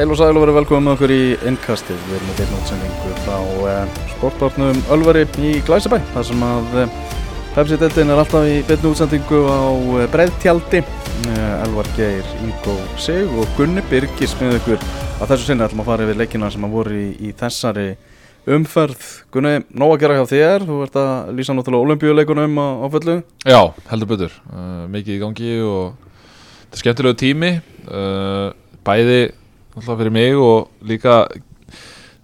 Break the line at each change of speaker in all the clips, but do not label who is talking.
Heil og sæl og verið velkomið með okkur í innkastið. Við erum með beina útsendingu frá uh, sportbarnum Ölvari í Glæsibæ. þar sem að uh, Pepsi-deltin er alltaf í beina útsendingu á breiðtjaldi. Uh, Elvar Geir, Ingo Sig og Gunni Birgis með okkur. Að þessu sinni ætlum að fara yfir leikina sem að voru í, í þessari umferð. Gunni, nóg að gera hjá þér. Þú ert að lýsa náttúrulega olimpíuleikunum á, á fullu.
Já, heldur betur, uh, mikið í gangi og þetta er skemmtilegu tími uh, bæði alltaf fyrir mig og líka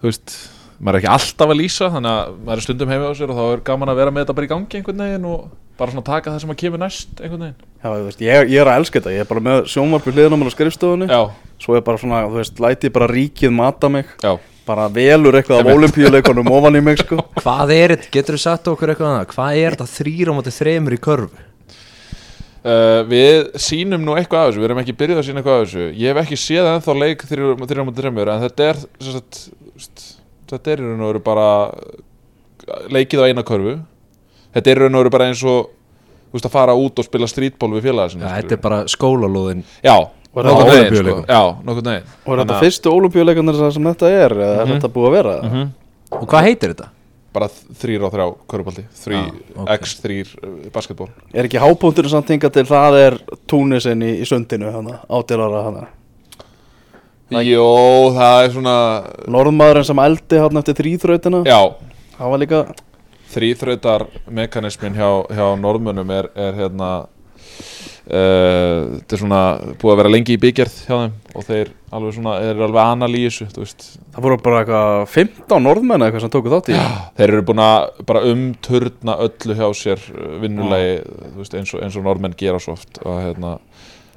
þú veist, maður er ekki alltaf að lýsa þannig að maður er stundum heimi á sér og þá er gaman að vera með þetta bara í gangi einhvern veginn og bara svona taka það sem að kemur næst einhvern veginn
Já, þú veist, ég, ég er að elska þetta. Ég er bara með sjónvarpu hliðina mér á skrifstofunni.
Já,
Svo er bara svona, þú veist, læti bara ríkið mata mig.
já,
bara velur eitthvað af olimpíuleikunum ofan í mig sko
Hvað er þetta, getur þú sagt okkur eitthvað annað Hvað er þetta þrýr á móti þremur í körfu?
Uh, við sýnum nú eitthvað af þessu, við erum ekki byrjuð að sína eitthvað af þessu ég hef ekki séð ennþá leik þrjá mútið þremur en þetta er sagt, þetta er í raun og veru bara leikið á eina körfu þetta er í raun og veru bara eins og þú veist að fara út og spila strítból við félaga sinni
Ja, þetta er bara skólalóðin
já,
þetta
veginn sko.
Og er þetta fyrstu olimpíuleikunir sem þetta er eða er
Mhm.
þetta búið að vera
Mhm.
Og hvað heitir þetta?
Bara þrýr á þrjá körfbaldi þrý,
Já, ok.
x þrýr uh, basketból
er ekki hápunkturinn samt hingað til það er túnisinn í, í sundinu hana, átjára hana?
Jó, það er svona
norðmaðurinn sem eldi hann eftir þrýþrautina
Já,
það var líka
þrýþrautar mekanismin hjá, hjá norðmönnum er, er hérna uh, þetta er svona búið að vera lengi í byggjörð hjá þeim og þeir alveg svona, er alveg analýsu þú veist,
það voru bara eitthvað 15 norðmenn eitthvað sem tóku þátt í.
Þeir eru búin að bara umturna öllu hjá sér uh, vinnulegi, veist, eins og, eins og norðmenn gera svo oft og hérna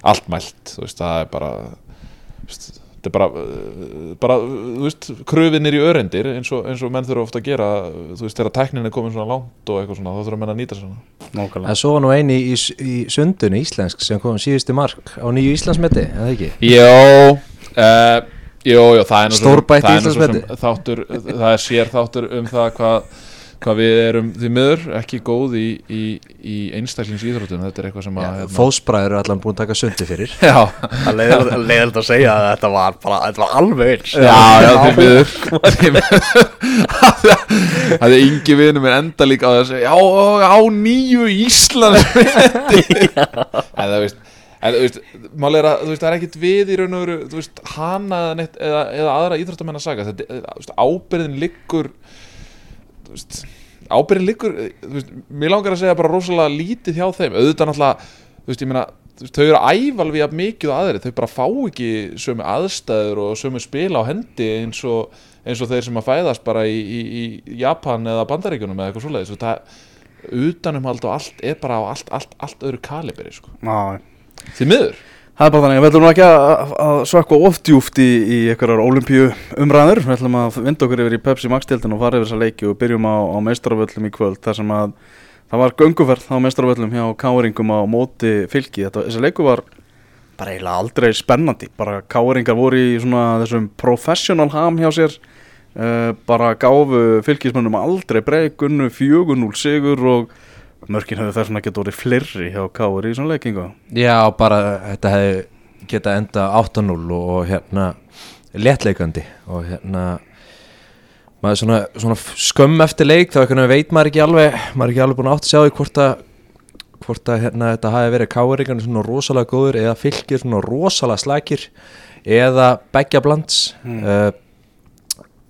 allt mælt, veist, það er bara veist, þetta er bara, bara þú veist, kröfinir í örendir eins og, eins og menn þurfa ofta að gera þú veist, þegar tæknin er komin svona langt og eitthvað svona, þá þurfa menn að nýta svona
Nákvæmlega.
Það svo var nú eini í, í sundunni íslensk sem kom síðusti mark á nýju Íslandsmeti, eða ekki?
Jó, uh, jó, jó, það er
Íslandsmeti.
þáttur, það er sér þáttur um það hvað hva við erum því miður ekki góð í, í, í einstaklings íþróttum, þetta er eitthvað sem að hérna-
Fósbræður er allan búin að taka sundi fyrir.
Það leiðilegt leiðilegt að segja að þetta var bara þetta var alveg eins.
Já, já, því miður. Það er yngi vinur minn enda líka á þessu Já, á nýju Íslands En það veist En þú veist, mál er að, þú veist, það er ekkit við í raun og veru, þú veist, hana eða, neitt, eða, eða aðra íþróttamenn að saga, þetta, þú veist, ábyrðin liggur, ábyrðin veist, mér langar að segja bara rosalega lítið hjá þeim, auðvitað náttúrulega, þau eru ævalvi af mikið og aðri, þau bara fá ekki sömu aðstæður og sömu spila á hendi eins og, eins og þeir sem að fæðast bara í, í, í Japan eða Bandaríkjunum eða eitthvað svoleiðis, og það, utanumhald og allt er bara á allt, allt, allt öðru kaliberi, sko. Því miður
Það er bara þannig, við ætlum ekki að, að sökka oftjúft í, í einhverjar olimpíu umræður, við ætlum að vinda okkur yfir í Pepsi Max-dildin og fara yfir þessa leiki og byrjum á, á meistaraföllum í kvöld þar sem að það var gönguferð á meistaraföllum hjá káringum á móti fylki, þetta, þessi leiku var bara eiginlega aldrei spennandi, bara káringar voru í svona þessum professional ham hjá sér, uh, bara gáfu fylkismönnum aldrei breikunnu, 4-0 sigur og mörkin hefur þess vegna getið orðið fleiri hjá káur í svona leikingu.
Já, bara þetta hefði geta enda 8-0 og, og hérna léttleikandi og hérna maður svona, svona skömm eftir leik þá veit maður ekki alveg maður er ekki alveg búin átt að sjá því hvort að hvort að hérna, þetta hafi verið káringarnir svona rosalega góður eða fylgir svona rosalega slækir eða begja blands
Mm.
uh,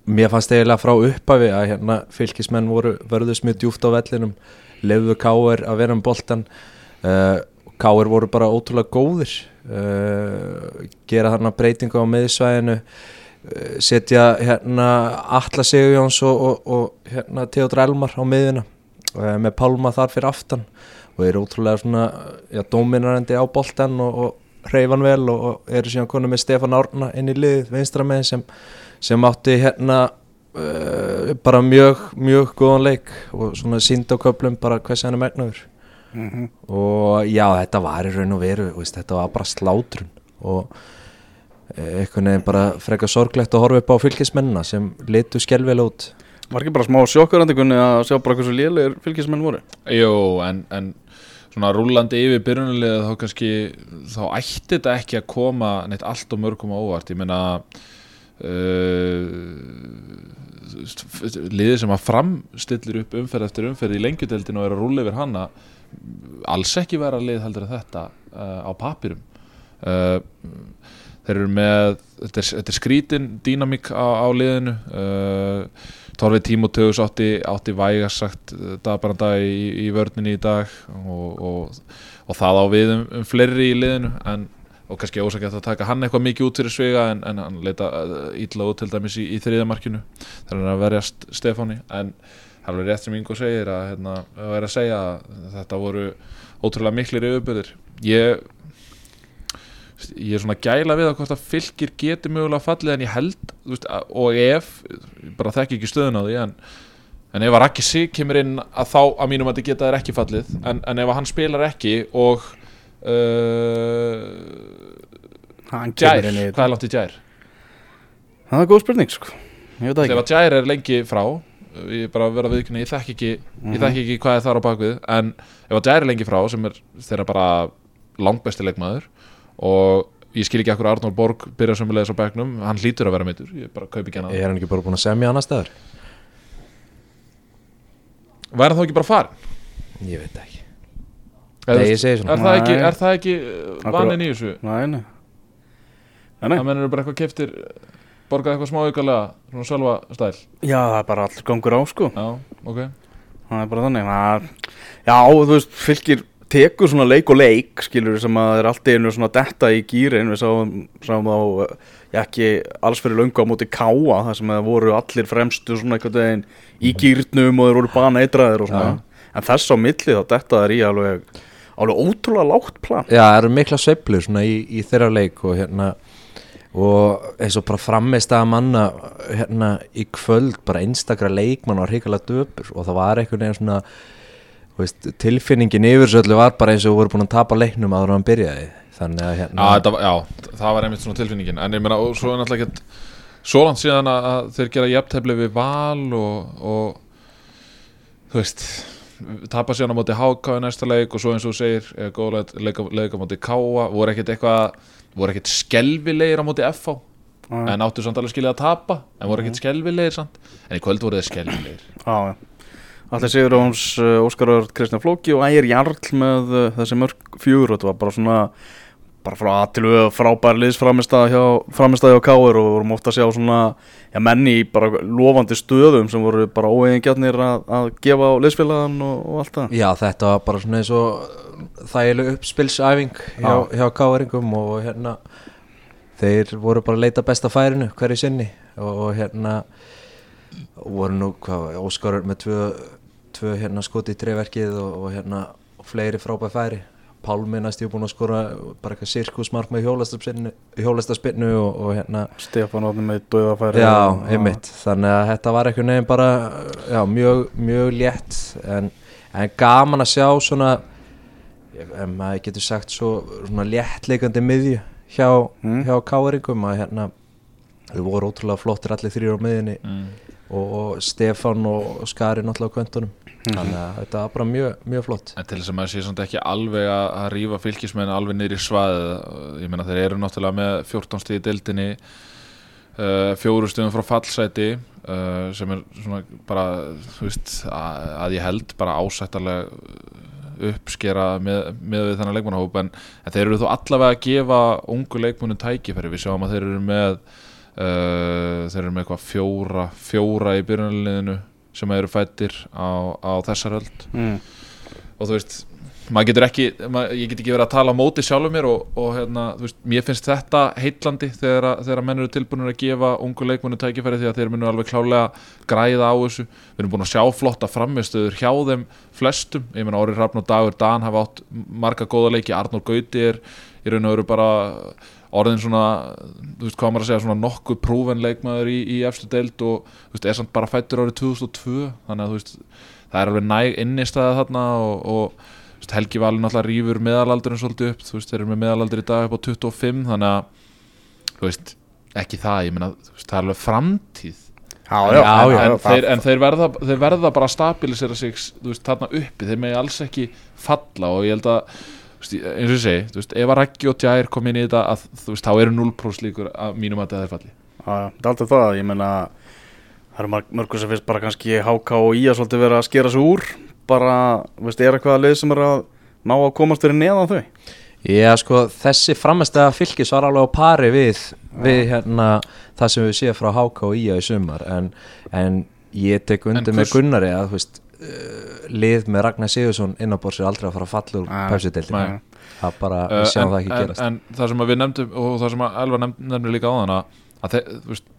mér fannst eiginlega frá upphafi að hérna fylgismenn voru vörðust mjög djúft á vellinum lefðu káir að vera um boltan uh, káir voru bara ótrúlega góðir uh, gera þarna breytingu á miðsvæðinu uh, setja hérna Atla Sigurjóns og, og, og hérna Theodor Elmar á miðina með Pálma þar fyrir aftan. Og eru ótrúlega svona já, dóminarandi á boltan og, og hreyfan vel og, eru síðan konum með Stefán Árna inn í liðið vinstra með sem, sem átti hérna uh, bara mjög, mjög góðan leik og svona sínd á köplum bara hvers hann er megnaður.
Mm
og já, þetta var í raun og veru veist, þetta var bara slátrun og eh, einhvern veginn bara freka sorglegt að horfa upp á fylgismennina sem litu skelvel út.
Var ekki bara smá sjokkurandi kunni að sjá bara hversu lélegir fylgismenn voru?
Jú, en, en svona rúlandi yfir byrjunarliða þá kannski þá ætti þetta ekki að koma neitt allt og mörgum á óvart. Ég meina uh, liðið sem að framstillir upp umferð eftir umferð í lengjudeldinu og er að rúla yfir hana alls ekki vera lið heldur en þetta uh, á papirum. Uh, þeir eru með þetta er, þetta er skrítin dýnamík á, á liðinu. Uh, Torfi Tímoteus átti, átti vægarsagt dagbaranda í, í vörninni í dag og, og, og það á við um, um fleiri í liðinu en og kannski ósakægt að taka hann eitthvað mikið út fyrir svega en, en hann leita ítla út til dæmis í, í þriðamarkinu þegar hann er að verjast Stefáni. En það er rétt sem Ingo segir að, hérna, að vera að segja að þetta voru ótrúlega miklir yfirbyrðir ég ég er svona gæla við að hvort að fylgir getur mögulega fallið en ég held veist, og ef, bara þekk ekki stöðun á því en, en ef að Raki Sig kemur inn að þá að mínum að þetta geta er ekki fallið. En ef að hann spilar ekki og uh,
í
hvað er langt í Gjær?
Það er góð spurning sko Ég veit það
Ef
ekki
að Gjær er lengi frá ég bara vera viðkynni, ég þekk ekki ég þekk ekki hvað er þar á bakvið en ef að Gjær er lengi frá sem er þeirra bara langbesti leikmaður og ég skil ekki akkur Arnór Borg byrja sömulegis á bekknum, hann hlýtur að vera meitur ég bara kaupi ekki hann
Er hann ekki bara búin að semja annar staðar?
væri hann þá ekki bara farin?
Ég veit það ekki
Eða,
Nei, ég segi svona.
er það ekki, er það ekki uh, vanin í þessu?
Nei, nei. Nei, nei.
Það mennur bara eitthvað keftir borgað eitthvað smá aukalega svona sjálfa stæl?
Já, það er bara allir gangur á sko.
Já, ok.
Það er bara þannig það, Já, þú veist, fylgir tekur svona leik og leik skilur sem að það er allt í einu svona detta í gýrin við sáum, sáum þá já, ekki alls fyrir löngu á móti káa þar sem það voru allir fremstu svona einhvern veginn í gýrnum og þeir voru bana eitraðir og svona. En þess á milli þá detta þær í alveg alveg ótrúlega lágt plan.
Já, það eru mikla sveiflur svona í, í þeirra leik og hérna og eins og bara frammeist að manna hérna í kvöld bara einstakra leikmann var hrikalega döpur og það var einhvern veginn svona veist, tilfinningin yfir þessu öllu var bara eins og voru búin að tapa leiknum áður en hann byrjaði. Þannig að
Já,
hérna
þetta, var- já, það var einmitt svona tilfinningin. En ég meina, og svo er náttúrulega ekkert Svo langt síðan að, að þeir gera jafntefli við val og, og Þú veist Tapa síðan á móti HK í næsta leik Og svo eins og þú segir, eh, góð leik, leika á móti Káa Voru ekkert eitthvað Voru ekkert skelvilegir á móti FH
Já,
En áttu samt alveg skilja að tapa En voru ekkert skelvilegir samt? En í kvöld voru þeir skelvilegir
Allir Sigur Óns, uh, Óskar Kristján Flóki og Ægir Jarl með uh, þessi mörg fjögur og þetta var bara svona bara frá að til við frábær liðsframistæða hjá, Káir og vorum ofta að sjá svona já, menni í bara lofandi stöðum sem voru bara óeigingjarnir að, að gefa á liðsfélagan og, og allt það
Já, þetta var bara svona eins og þægileg uppspilsæfing hjá,
Já.
hjá káaringum og hérna þeir voru bara að leita besta færinu hverju sinni og, og hérna voru nú hvað, Óskar með tvö, tvö hérna skoti í treyverkið og, og hérna fleiri frábæð færi Pálmi næst ég búin að skora bara eitthvað sirkusmark með hjólastarspinnu og, og hérna
Stefán Átni með döðafæri
Já, einmitt, þannig að þetta var einhvern veginn bara já, mjög, mjög létt. En, en gaman að sjá svona ef maður getur sagt svo svona léttleikandi miðju hjá,
Mm.
hjá káeringum að hérna þau voru ótrúlega flottir allir þrýr á miðjunni.
Mm.
og, og Stefan og Skari náttúrulega á kvöntunum þannig að þetta var bara mjög, mjög flott.
En til þess að maður sé samt ekki alveg að, rífa fylgismenn alveg niður í svaðið ég meina þeir eru náttúrulega með 14 stíði dildinni uh, fjóru stíðum frá fallsæti uh, sem er svona bara veist, að, að ég held bara ásættarlega uppskera með, með við þennan leikmannahóp. En, en þeir eru þó allavega að gefa ungu leikmunum tækifæri. Við sjáum að þeir eru með uh, þeir eru með eitthvað fjóra fjóra í byrjunarliðinu sem eru fættir á, á þessar öld.
Mm.
og þú veist maður getur ekki, maður, ég get ekki verið að tala á móti sjálfur mér og, og hérna, þú veist, mér finnst þetta heitlandi þegar, þegar menn eru tilbúinir að gefa ungu leikmennu tækifæri því að þeir munu alveg klálega græða á þessu. Við erum búin að sjá flotta framistöður hjá þeim flestum, ég meina Orri Hrafn og Dagur Dan hafa átt marga góða leiki. Arnór Gauti er í raun og veru bara orðin svona, þú veist hvað maður að segja svona nokkuð prúven leikmaður í, í efstu deild og þú veist, er samt bara fættur árið 2002 þannig að þú veist, það er alveg næg innistæða þarna og, og veist, Helgi Valur náttúrulega rýfur meðalaldurinn svolítið upp þú veist, þeir eru með meðalaldur í dag upp á 25 þannig að, þú veist, ekki það ég meina, þú veist, það er alveg framtíð.
Já, já,
en,
já,
en, þeir, en þeir, verða, þeir verða bara að stabilisera sig þú veist, þarna uppi, þeir megi alls ekki falla og ég held að eins og ég segi, þú veist, ef að Raggi og Tjær kom inn í þetta að, þú veist, þá eru 0% líkur að mínum að það er falli
það er alltaf það, ég meina það eru marg- mörgur sem finnst bara kannski HK og IA svolítið vera að skera sig úr bara, veist, er eitthvað að leið sem er að ná að komast fyrir neðan þau?
Já, sko, þessi framestega fylgis var alveg á pari við, við hérna, það sem við séum frá HK og IA í sumar en, en ég tek undir með Gunnari að þú veist, uh, lið með Ragnar Sigursson innanbors er aldrei að fara að falla úr
nei.
það bara,
Uh,
við sjáum
en,
það ekki
en,
gerast.
en það sem að við nefndum og það sem að Elva nefnir líka á þann að þe, veist,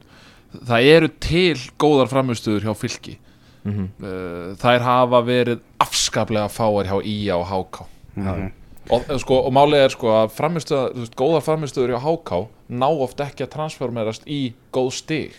það eru til góðar framistuður hjá fylki.
Mm
uh, þær hafa verið afskaplega fáar hjá IA og HK
Mhm.
og, eh, sko, og málið er sko að framistöða, þú veist, góðar framistöður hjá HK ná oft ekki að transformerast í góð veist,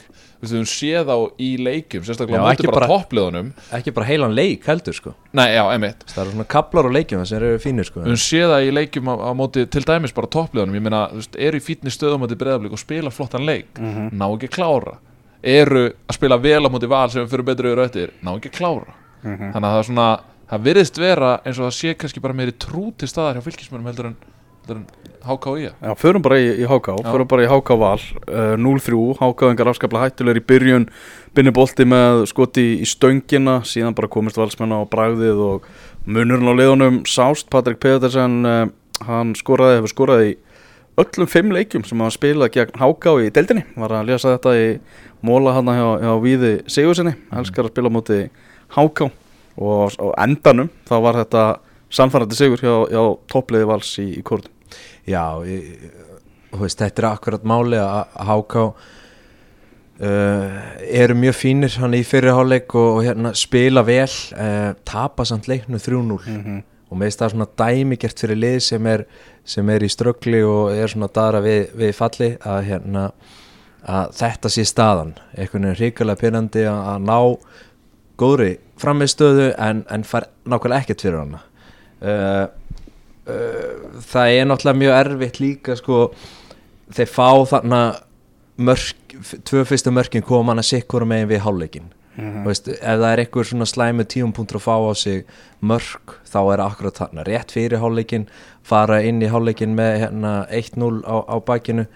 við höfum séð á í leikjum sérstaklega
Já,
á móti
ekki
bara,
bara-
toppliðunum.
ekki bara heilan leik heldur sko.
Nei, já, emitt
það eru svona kaplar og leikjum sem eru fínir sko.
Við höfum séð það í leikjum á, á móti til dæmis bara toppliðunum, ég meina, eru í fítni stöðum á móti breyðablík og spila flottan leik?
Mhm.
ná ekki klára. Eru að spila vel á móti val sem fyrir betur yfir öttir, ná ekki klára.
Mhm.
þannig að það er svona það virðist vera eins og það sé kannski bara meiri trú til staðar hjá fylgismörnum heldur en, heldur en HKI
Já, förum bara í, í HK,
Já.
förum bara í HK Val uh, 0-3, HK engar afskaplega hættulegur í byrjun, binni bolti með skoti í stöngina, síðan bara komist valsmenn á bragðið og munurinn á liðunum sást, Patrik Pedersen uh, hann skoraði, hefur skoraði í öllum fimm leikjum sem hafa spilað gegn HK í deildinni, var að lesa þetta í móla hann hjá, hjá Víði Sigursinni, elskar að spila á móti HK og á endanum þá var þetta sannfærandi sigur hjá, hjá toppliði vals í, í kortum
Já, ég, veist, þetta er akkurat máli að HK uh, eru mjög fínir hann í fyrirháleik og, og hérna, spila vel uh, tapa samt leiknu 3-0
mm
og með það svona dæmigert fyrir lið sem er, sem er í ströggli og er svona dara við, við falli að, hérna, að þetta sé staðan. Einhvern veginn hrikalega pyrrandi að, ná góðri framistöðu en, en fær nákvæmlega ekkert fyrir hana. Uh, það er náttúrulega mjög erfitt líka sko. Þeir fá þarna mörk, tvö fyrstu mörkin koma hann að sikkur megin við hálfleikin
Mhm.
Þú veist, ef það er eitthvað svona slæmu tíumpunktur að fá á sig mörk þá er akkurat þarna rétt fyrir hálfleikin fara inn í hálfleikin með hérna, 1-0 á, á bakinu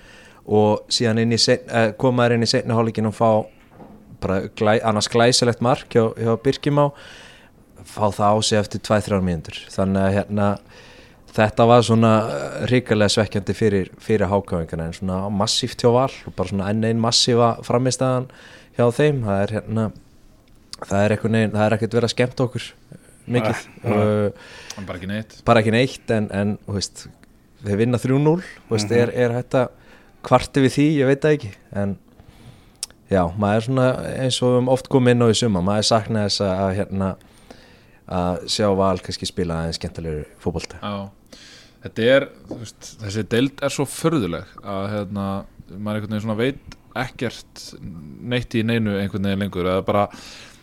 og síðan eh, koma þær inn í setna hálfleikin og fá bara glæ, annars glæsilegt mark hjá, hjá Birkimá fá það á sig eftir 2-3 mínútur. Þannig að hérna þetta var svona eh, hrikalega svekkjandi fyrir, fyrir hákáingana en svona massíft hjá val og bara svona enn einn massífa framistæðan hjá þeim. Það er hérna það er, neginn, það er ekkert verið að skemmta okkur mikið. Uh,
en bara ekki neitt.
bara ekki neitt en, en veist, þeir vinna 3-0 þú veist,
Mhm.
er, er þetta kvarti við því, ég veit það ekki. En já, maður er svona eins og við höfum oft komið inn á í suma maður sakna þess að, hérna að sjá val kannski spila aðeins skemmtilegur fótbolta.
Já, þetta er, veist, þessi deild er svo förðuleg að hérna, maður einhvern veginn svona veit ekkert neitt í neinu einhvern veginn lengur. Eða bara,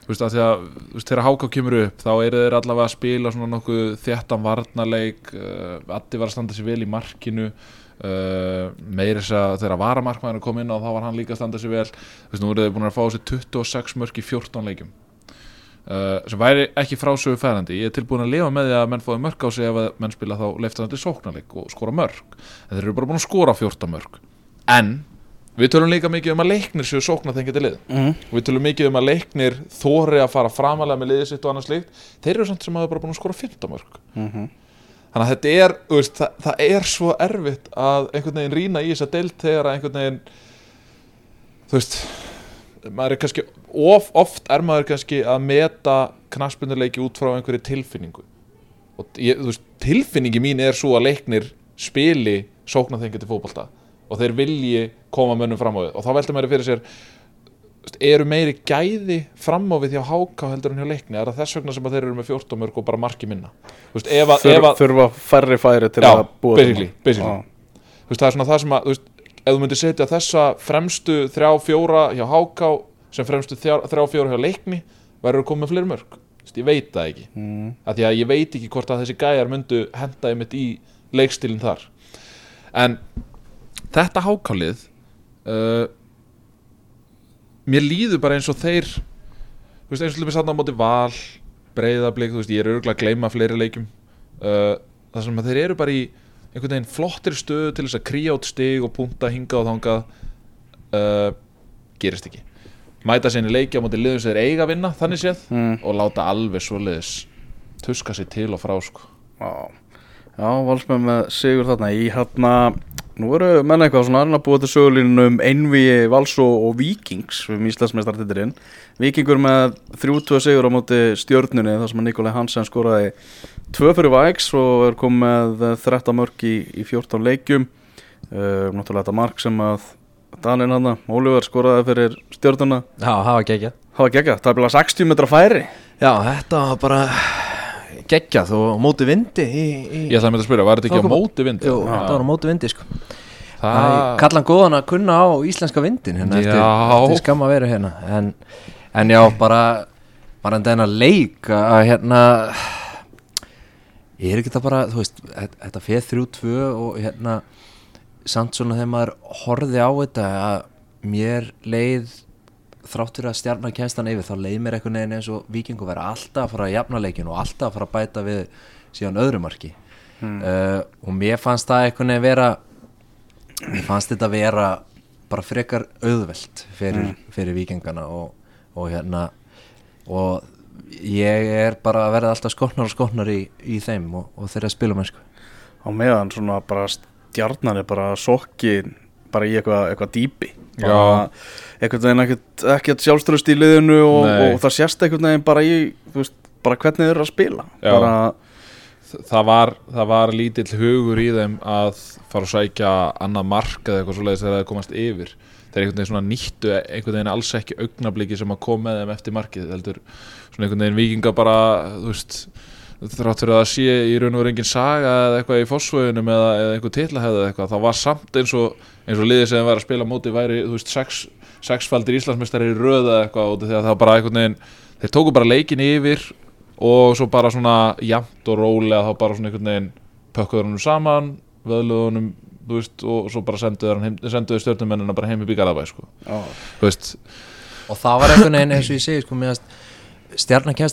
þú veist, að þú veist, þegar Háká kemur upp, þá eru þeir allavega að spila svona nokkuð þéttan varnarleik uh, Addi var að standa sér vel í markinu uh, meira þess að þegar varamarkmaður kom inn á þá var hann líka að standa sér vel. Þú veist, nú eru þeir búin að fá sér 26 mörk í 14 leikjum Uh, sem væri ekki frásögu færandi ég er tilbúin að lifa með því að menn fóði mörk á sig. Ef að menn spila þá leiftarandi sóknarleik og skora mörk, en þeir eru bara búin að skora 14 mörk, en við tölum líka mikið um að leiknir séu sóknarþengjandi lið,
Mhm.
og við tölum mikið um að leiknir þóri að fara framalega með liðið sitt og annars líkt, þeir eru samt sem að það bara búin að skora 15 mörk,
Mhm.
þannig að þetta er veist, það, það er svo erfitt að einhvern veginn rýna í þessa deild þegar að einhvern veginn maður er kannski of, oft er maður kannski að meta knaspunuleiki út frá einhverju tilfinningu. Og ég, veist, tilfinningi mín er svo að leiknir spili sóknarþengjandi fótbolta og þeir vilji koma mönnum fram á við. Og þá veldur maður fyrir sér eru meiri gæði fram á við hjá háká heldur en hjá leikni? Er það þess vegna sem að þeir eru með 14 mörg og bara marki minna?
Þurfa færri færi til
Já,
að búa
basically, basically. Veist, það er svona það sem að veist, ef þú myndir setja þessa fremstu þrjá fjóra hjá háká sem fremstu þrjá, fjóra hjá leikni verður með fleiri mörg ég veit það ekki.
Mm.
af því að ég veit ekki hvort að þessi gæjar myndu henda einmitt í leikstílinn þar. En þetta hákálið uh, mér líður bara eins og þeir veist eins og við sattum á móti val breyðablík, ég er örgulega að gleyma fleiri leikjum. Uh, það sem þeir eru bara í einhvern veginn flottir stöðu til þess að kríja át stig og punta hingað og þangað uh, gerist ekki mæta sinni leiki á móti liðum sem þeir eiga að vinna þannig séð
Mm.
og láta alveg svoleiðis tuska sér til og frá sko.
Já, já valsmenn með sigur þarna í hérna Nú eru menn eitthvað svona að búa til sögulínu um einvíi Vals og, og Víkings um Íslandsmeistartitilinn Víkingur með 30 sigur á móti stjörnunni þar sem að Nikolai Hansen skoraði 2 fyrir Væks og er komið með 13 mörg í, í 14 leikjum. Uh, Náttúrulega þetta mark sem að Dalinn hann, Ólívar skoraði fyrir stjörnuna.
Já, það var geggjað.
Það var geggjað, það er bila 60 metra færi.
Já, þetta var bara geggjað og móti vindi í, í...
ég ætlaði að mynda að spyrja, var þetta ekki á móti vind
Jú, þetta var á móti vindi sko.
Það,
Það kallan góðan að kunna á íslenska vindin hérna eftir, eftir skamma veru hérna. En, en já, bara bara en þennan leik að hérna ég er ekki það bara, þú veist þetta- feð 3-2 og hérna samt svona þegar maður horfði á þetta að mér leið þrátt fyrir að hann yfir þá leið mér einhvern veginn eins og vikingu vera alltaf að fara að jafna leikin og alltaf að fara að bæta við síðan öðru marki. Uh, og mér fannst það einhvern veginn vera mér fannst þetta vera bara frekar auðvelt fyrir, fyrir vikingana og, og hérna og ég er bara að verða alltaf skotnar og skotnar í, í þeim og, og þeirra spilum sko.
á meðan svona bara stjarnar er bara sokkin bara í eitthvað, eitthvað dýpi. Bara einhvern veginn ekkert, ekkert sjálfströst í liðinu og, og það sést einhvern veginn bara í veist, bara hvernig þeir eru að spila. Bara,
það var, það var lítill hugur í þeim að fara að sækja annað mark eða eitthvað svoleiðis þegar það komast yfir þeir einhvern veginn svona nýttu einhvern veginn alls ekki augnabliki sem að koma með þeim eftir markið heldur svona einhvern veginn vikinga bara þú veist þrátt fyrir að það sé í raun og veru engin saga eða eitthvað í fósföðunum eða, eða einhver titlahefð eða eitthvað, það var samt eins og eins og liðið sem var að spila móti væri þú veist, sex, sexfaldir Íslandsmeistari í röð eða eitthvað að það bara einhvern veginn þeir tóku bara leikin yfir og svo bara svona jamt og rólega þá bara svona einhvern veginn pökkuður honum saman vöðluðu honum þú veist, og svo bara senduðu, hann heim, senduðu stjórnumennina bara heim upp í Garðabæ sko.
og það var einhvern veginn eins og ég segi sko,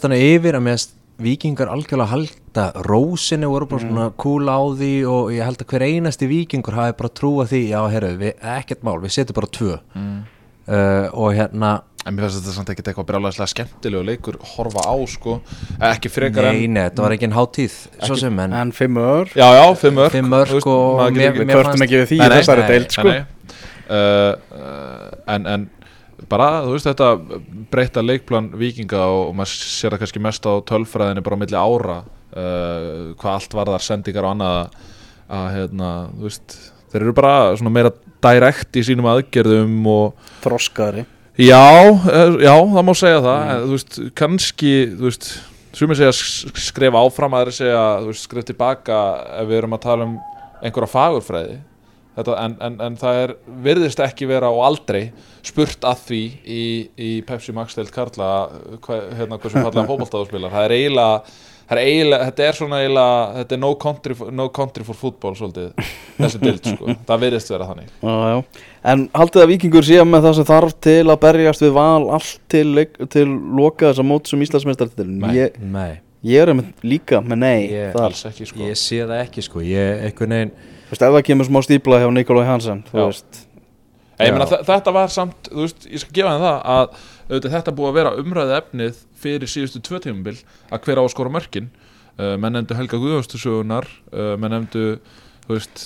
hann yfir að meðast vikingar algjörlega halda rósinu voru bara svona cool á því og ég held að hver einasti vikingur hafi bara trúa því, já herru, við, ekkert mál við setjum bara tvö
mm.
uh, og hérna,
en mér finnst þetta samt ekkert eitthvað brjálæðislega skemmtilegu leikur horfa á sko, ekki frekar
nei,
en
nei, þetta var ekki en hátíð svo sem, en
en fimm ör.
Já, já, fimm mörg
Fimm mörk
þú veist,
og
ekki-
mér
kvörtum ekki við því
Nei,
í
nei,
þessari
nei,
deild sko.
Nei, nei. Uh, uh, en, en bara, þú veist þetta breyta leikplan vikinga og, og maður sér það kannski mest á tölfræðinu bara á milli ára uh, hvað allt var þar sendingar og annað að, að hérna, þú veist þeir eru bara svona meira direkt í sínum aðgerðum og
þroskaðri
já, eh, já, það má segja það. En, þú veist, kannski, þú veist sumir segja sk- skref áfram aðri segja, þú veist, skref tilbaka ef við erum að tala um einhverja fagurfræði. Þetta, en, en, en það er, virðist ekki vera og aldrei spurt að því í, í Pepsi Max deild Karla hva, hérna hversu fallega fótballtáðspilar það er eiginlega er eiginlega, þetta er svona eiginlega, þetta er no country, no country for football svolítið, þessi dild sko, það virðist vera þannig.
já, já. en haldið að vikingur sé með það sem þarf til að berjast við val allt til, leik- til loka þessa mót sem Íslandsmeistartitilin
Nei.
ég,
nei
ég er einmitt líka með nei
Ég-
ekki sko.
ég sé það ekki sko, ég einhvern veginn
þú veist ef það kemur smá stípla hjá Nikolai Hansen þú
Já.
veist
Ég meina, þetta var samt, þú veist, ég skal gefa þeim það að auðvitað, þetta búið að vera umræði efnið fyrir síðustu tvö tímabil að hver á að skora mörkin uh, menn nefndu Helga Guðjónstusögunar uh, menn nefndu, veist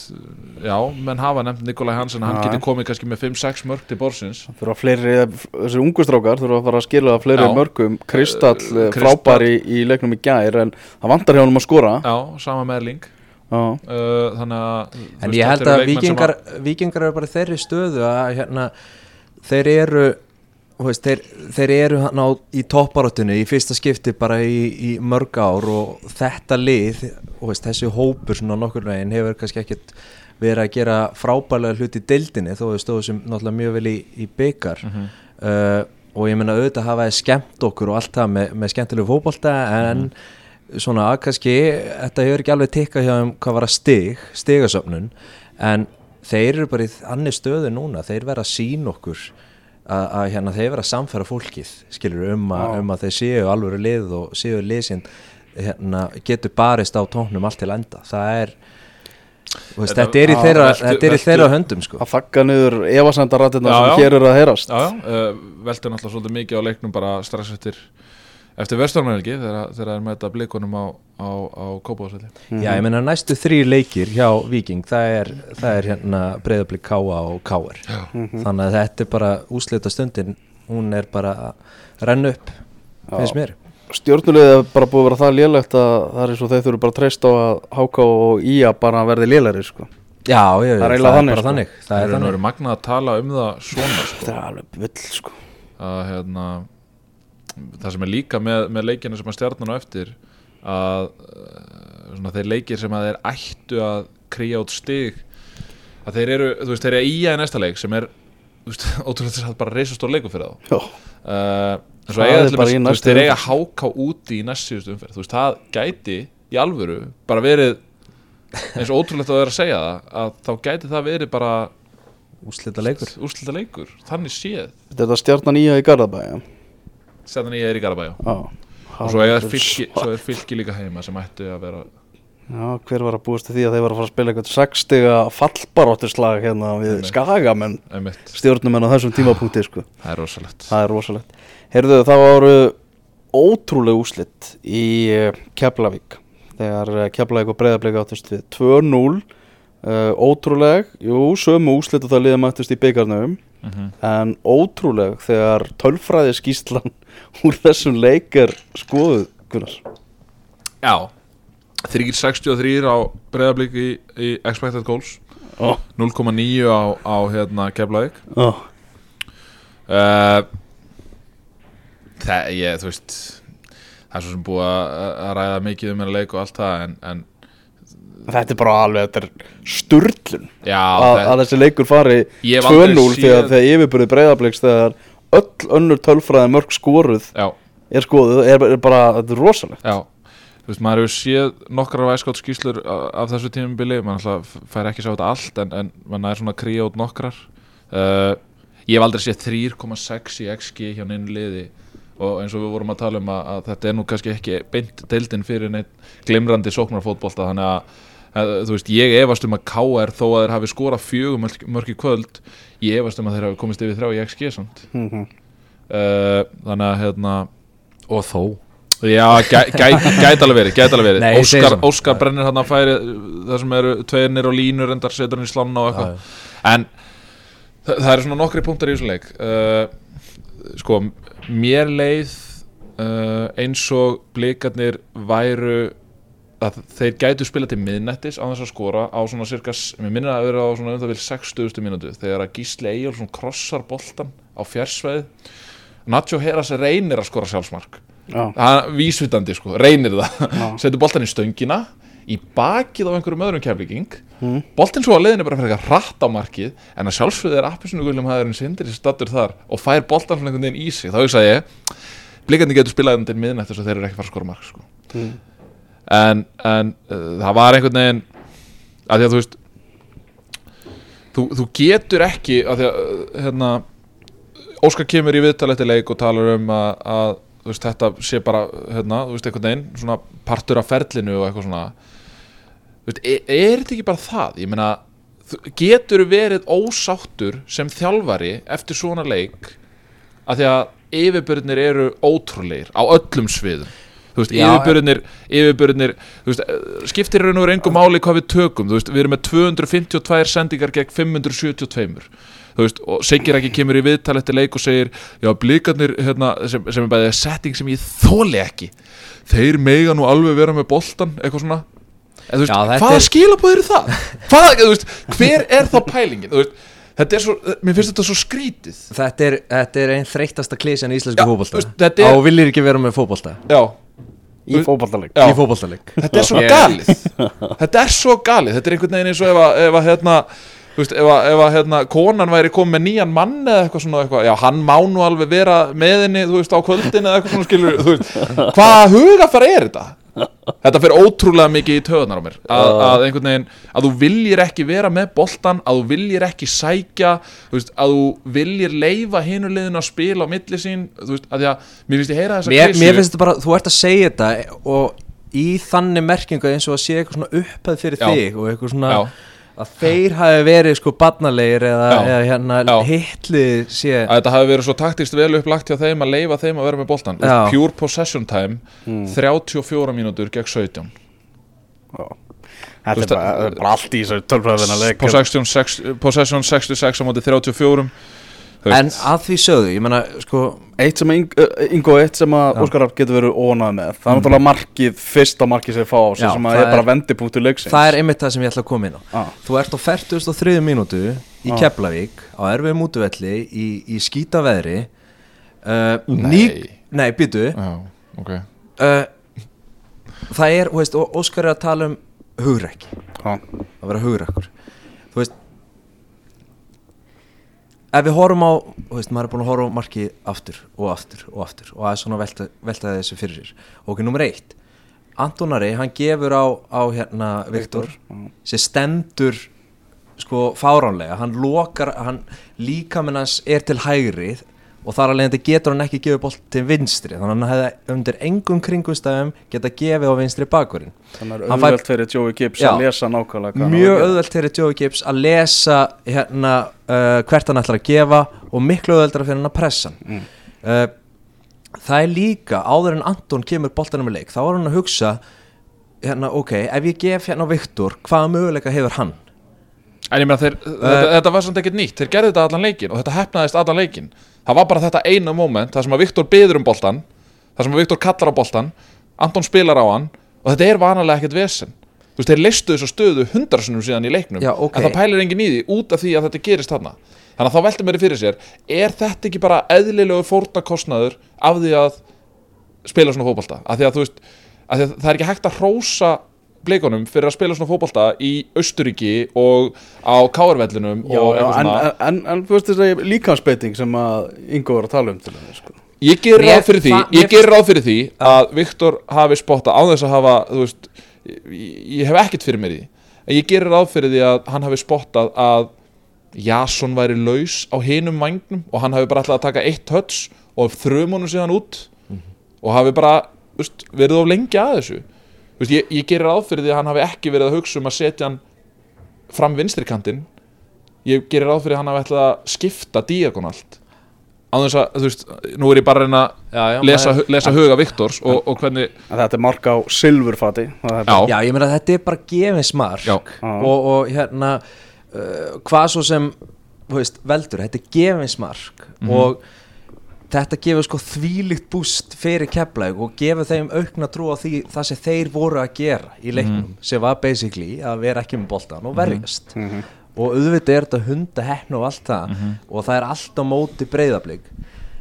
já, menn hafa nefnd Nikolai Hansen hann
Já.
geti komið kannski með 5-6 mörk til borsins
þurfa fleiri, þessi ungustrákar þurfa að fara að skila fleiri
Já.
mörgum Kristall,
Eh,
uh,
Kristall.
frábær í, í leiknum í gær en það vantar hjá hann að skora
já, sama með Erling
já,
uh, þannig að
En
veist,
ég held að vikingar, vikingar eru bara þeirri stöðu að hérna, þeir eru veist, þeir, þeir eru hann á í topparóttunni í fyrsta skipti bara í, í mörg ár og þetta lið veist, þessi hópur svona nokkur veginn hefur kannski ekkert verið að gera frábælega hluti í deildinni þó við stóðum sem náttúrulega mjög vel í, í byggar
Mhm.
uh, og ég menna auðvitað hafa skemmt okkur og allt það með, með skemmtilegu fótbolta en svona kannski þetta hefur ekki alveg tikkað hjá þeim hvað var að stig, stigasöfnun en þeir eru bara í annir stöðu núna, þeir vera sín okkur að, hérna þeir vera að samfæra fólkið skilur um, a, um að þeir séu alvöru lið og séu lið sem hérna, getur barist á tóknum allt til enda það er veist,
Þetta-
þetta er í
Já,
þeirra,
veltu-
þetta er í
veltu-
þeirra höndum sko.
að þakka niður efasendarættina
Já,
sem
já.
hér eru að heyrast
uh, velti náttúrulega svolítið mikið á leiknum bara strax eftir eftir vestarmælgi þegar það er með þetta blikunum á, á, á Kópavásvelli
Já, ég meina næstu þrý leikir hjá Viking það er, það er hérna breyðablík Káa og Káar þannig að þetta er bara úslita stundin hún er bara að renna upp finnst mér.
Stjórnulegið er bara búið að vera það lélegt að það er eins og þeir þurfu bara að treysta á að Háka og Ía bara verði lélæri sko.
Já, ég,
Það er
það,
eiginlega
er
þannig,
bara
sko.
þannig
Það
er
er
þannig.
magnað að tala um það svona sko,
það er alveg vill sko.
að hérna það sem er líka með, með leikinu sem að stjarnan á eftir að uh, svona, þeir leikir sem að þeir ættu að krýja út stig að þeir eru, þú veist, þeir eru í að næsta leik sem er, þú veist, ótrúlega þess að bara reysastór leiku fyrir þá.
Já.
uh, en svo
Það
eiga
er í
dæmis, þú veist, þeir eiga háká úti í næst síðustu umferð, þú veist, það gæti í alvöru bara verið eins og ótrúlegt að það er að segja það að þá gæti það verið bara
úslita leikur
úrslita leikur, þannig séð.
Þetta er það stjarnan í Garðabæ já.
setjan ég er í Garabæjá
Já.
og svo er, fylki, svo er fylki líka heima sem ættu að vera
Já, hver var að búast til því að þeir var að fara að spila eitthvað 60 fallbarótturslag hérna við
Einmitt.
skagamenn?
Einmitt,
stjórnumenn á þessum tímapunkti sko.
það er rosalegt.
Það er rosalegt. Heyrðu það voru ótrúlega úslitt í uh, Keflavík. Þegar uh, Keflavík og Breiðarbleik áttust við 2-0 uh, ótrúleg, jú, sömu úslitt og það liða mættust í byggarnum
mm -hmm.
en ótrúleg þegar tölfræði skýslan úr þessum leik er skoðuð Gunnar
já 363 á breyðablík í, í expected goals
oh,
0,9 á, á hérna Keflavík
oh.
uh, það, ég, þú veist það er svo sem búið að, að ræða mikið um hennar leik og allt það en, en
þetta er bara alveg þetta er sturlun.
Já,
að,
það,
að þessi leikur fari
Ég hef aldrei
2-0
séð-
þegar, þegar yfirbyrði Breiðarbleiks þegar öll önnur tölfræði mörg skoruð
já,
er skoðuð, er, er bara, þetta er rosalegt.
Já. Þú veist, maður hefur séð nokkrar væskátt skýslur af þessu tímubili, maður alltaf fær ekki að sjá þetta allt en, en maður er svona kríja út nokkrar. Uh, Ég hef aldrei séð 3,6 í XG hjá neinu liði og eins og við vorum að tala um að, að þetta er nú kannski ekki beint deildin fyrir neitt glimrandi sóknarfótbolta þannig að, að þú veist, ég efast um að KR þó að þeir hafi skorað fjögum mörg í kvöld ég efast um að þeir hafi komist yfir þrjá í XG samt.
Mm -hmm.
uh, þannig að hérna
og þó?
Já, gæ, gæ, gæti alveg verið, gæti alveg verið.
Nei,
Óskar. Óskar brennir hann að færi það sem eru tveirnir og línur endar setur hann í slanna og eitthvað. En það, það eru svona nokkri punktar í þessu leik. Uh, sko, mér leið uh, eins og blikarnir væru að þeir gætu spila til miðnettis á þess að skora á svona cirka, mér minnir að vera á svona um það vil 60. mínútu þegar að Gísli Eyjálsson krossar boltan á fjarsveið Nacho Heras reynir að skora sjálfsmark.
Já,
hann vísvitandi sko, reynir það. Setur boltan í stöngina í bakið á einhverjum öðrum keflíking
Mm.
boltin svo að leiðinu bara fyrir eitthvað hratt á markið en að sjálfsögðu er appisinu gullum hæðurinn sindir sem stattur þar og fær boltan svona einhvern veginn í sig þá hugsa ég, blikandi getur spilað til miðnætt þess að þeir eru ekki fara að skora mark sko.
Mm.
en, en uh, það var einhvern veginn að því að þú veist þú, þú getur ekki að því að uh, hérna, Óskar kemur í viðtal eftir leik og talar um að, að veist, þetta sé bara hérna, þú veist, einhvern veginn svona partur af ferlinu og eitthvað svona veist, er, er þetta ekki bara það? Ég meina, getur verið ósáttur sem þjálfari eftir svona leik að því að yfirbörnir eru ótrúleir á öllum sviðum? Þú veist, yfirbörnir, yfirbörnir veist, eh, skiptir raun og reyngu máli hvað við tökum, þú veist, við erum með 252 sendingar gegn 572 þú veist, og Sigir ekki kemur í viðtal eftir leik og segir, já, blikarnir hérna, sem, sem er bæðið setting sem ég þóli ekki. Þeir mega nú alveg vera með boltan, eitthvað svona en, veist,
Já,
hvaða
er-
skilabóð eru það? Hvað, þú veist, hver er þá pælingin? Þú veist, þetta er svo, mér finnst þetta svo skrítið.
Þetta er, þetta er einn þreytasta klísjan í íslensku
þetta er-
Á viljir ekki vera með fótbolta.
Já,
í
fótboltaleik.
Þetta er svo galið. Þetta er svo galið. Þetta er einhvern veginn eins og ef að, ef að hérna Þú veist, ef að, ef að hérna, konan væri komið með nýjan mann eða eitthvað svona eitthvað, já, hann má nú alveg vera með henni, þú veist, á kvöldin eða eitthvað svona skilur, þú veist, hvaða hugafæra er þetta? Þetta fer ótrúlega mikið í töðunar á mér, að, að einhvern veginn, að þú viljir ekki vera með boltan, að þú viljir ekki sækja, þú veist, að þú viljir leifa hinulegðin að spila á milli sín, þú veist, að því að, mér finnst ég heyra þessa
mér, mér finnst þetta bara, þú ert að segja þetta og í þannig merkingu eins og að sé eitthvað svona upphæð fyrir
Já.
þig og eitthvað svona
Já,
að þeir hafi verið sko barnalegir eða, eða hérna hitlið sé
að þetta hafi verið svo taktist vel upplagt hjá þeim að leifa þeim að vera með boltan veist. Pure possession time
Mm.
34 mínútur gegn 17
Já. Þetta
Þú
er
veist,
bara, bara allt í þessu tölfræðina leik
possession, sex, possession 66 á móti 34 Þú
en að því sögðu, ég menna sko
Eitt sem Ing- uh, Ingo, eitt sem að
Já.
Óskar Rapp getur verið ónað með Það er náttúrulega markið, fyrsta markið sem þeir fá á sig
Já,
sem að
það
er bara vendipunktur leiksins
það er einmitt það sem ég ætla að koma inn á
ah.
þú ert á 43. mínútu í
Já.
Keflavík á erfið mútuvelli í, í skýta veðri uh,
Nei.
ný, nei, býtu
já, ok
uh, það er, þú veist, Óskar er að tala um hugrekki,
ah.
að vera hugrekkur þú veist ef við horfum á þú veist, maður er búin að horfa á markið aftur og aftur og aftur og það er svona velta, velta þessu fyrir sér. Ok, nummer eitt. Antonari, hann gefur á, á hérna Viktor sem stendur sko fáránlega, hann lokar hann líkaminn hans er til hægri og þar alveg getur hann ekki gefið bolt til vinstri, þannig að hann hefði undir engum kringumstæðum geta gefið á vinstri bakurinn.
Þannig
fær-
auðvelt fyrir Joey Gibbs
Já.
að lesa nákvæmlega
mjög
að
auðvelt fyrir Joey Gibbs að lesa hérna uh, hvert hann ætlar að gefa og miklu auðveldra fyrir hann að pressa
Mm.
uh, það er líka áður en Anton kemur boltanum með leik þá er hann að hugsa hérna ok, ef ég gef hérna Viktor hvaða möguleika hefur hann
En ég meina þeir, þetta, þetta var samt ekkert nýtt. Þeir gerðu þetta allan leikin og þetta hefnaðist allan leikin Það var bara þetta eina moment Það sem að Viktor byður um boltan Það sem að Viktor kallar á boltan Anton spilar á hann Og þetta er vanalega ekkert vesen. Þú veist, þeir leistu þessu stöðu hundarsunum síðan í leiknum
Já, ok.
En það pælir engin í því út af því að þetta gerist þarna. Þannig að þá veltum mér fyrir sér Er þetta ekki bara eðlilegu fórnarkostnaður Af því að spila svona fótbolta? Af því að þú veist að Það er ekki hægt að hrósa bleikunum fyrir að spila svona fótbolta í Austuríki og á Káarvellinum
Já,
og eitthvað
en,
svona
en, en, en þú veist þess að líkansbeiting sem að Ingo var að tala um til þess sko.
Ég gerir
Mér
ráð fyrir því, ég gerir ráð fyrir því að Viktor hafi spotta á þess að hafa, þú veist, ég, ég hef ekkert fyrir mér í því. En ég gerir ráð fyrir því að hann hafi spottað að Jason væri laus á hinum vangnum og hann hafi bara ætlað að taka eitt höts og þrjum honum síðan út og hafi bara, þú veist, verið of lengi að þessu. Þú veist, ég, ég gerir ráð fyrir því að hann hafi ekki verið að hugsa um að setja hann fram vinstri kantinn. Ég gerir ráð fyrir að hann hafi ætlað að skipta diagonalt. Á þess að, þú veist, nú er ég bara að reyna
já, já,
lesa,
maður-
lesa huga Viktors og, og hvernig
þetta er mark á silfurfati það er
Já.
já, ég meina þetta er bara gefinsmark
Já.
og, og hérna uh, hvað svo sem þú veist, veldur, þetta er gefinsmark
Mhm.
og þetta gefur sko þvílíkt búst fyrir keflæg og gefur þeim aukna trú á því það sem þeir voru að gera í leiknum
Mhm.
sem var basically að vera ekki með boltan og verjast. Og auðvitað er þetta hunda hefn og allt það
Mhm.
og það er allt á móti breyðablík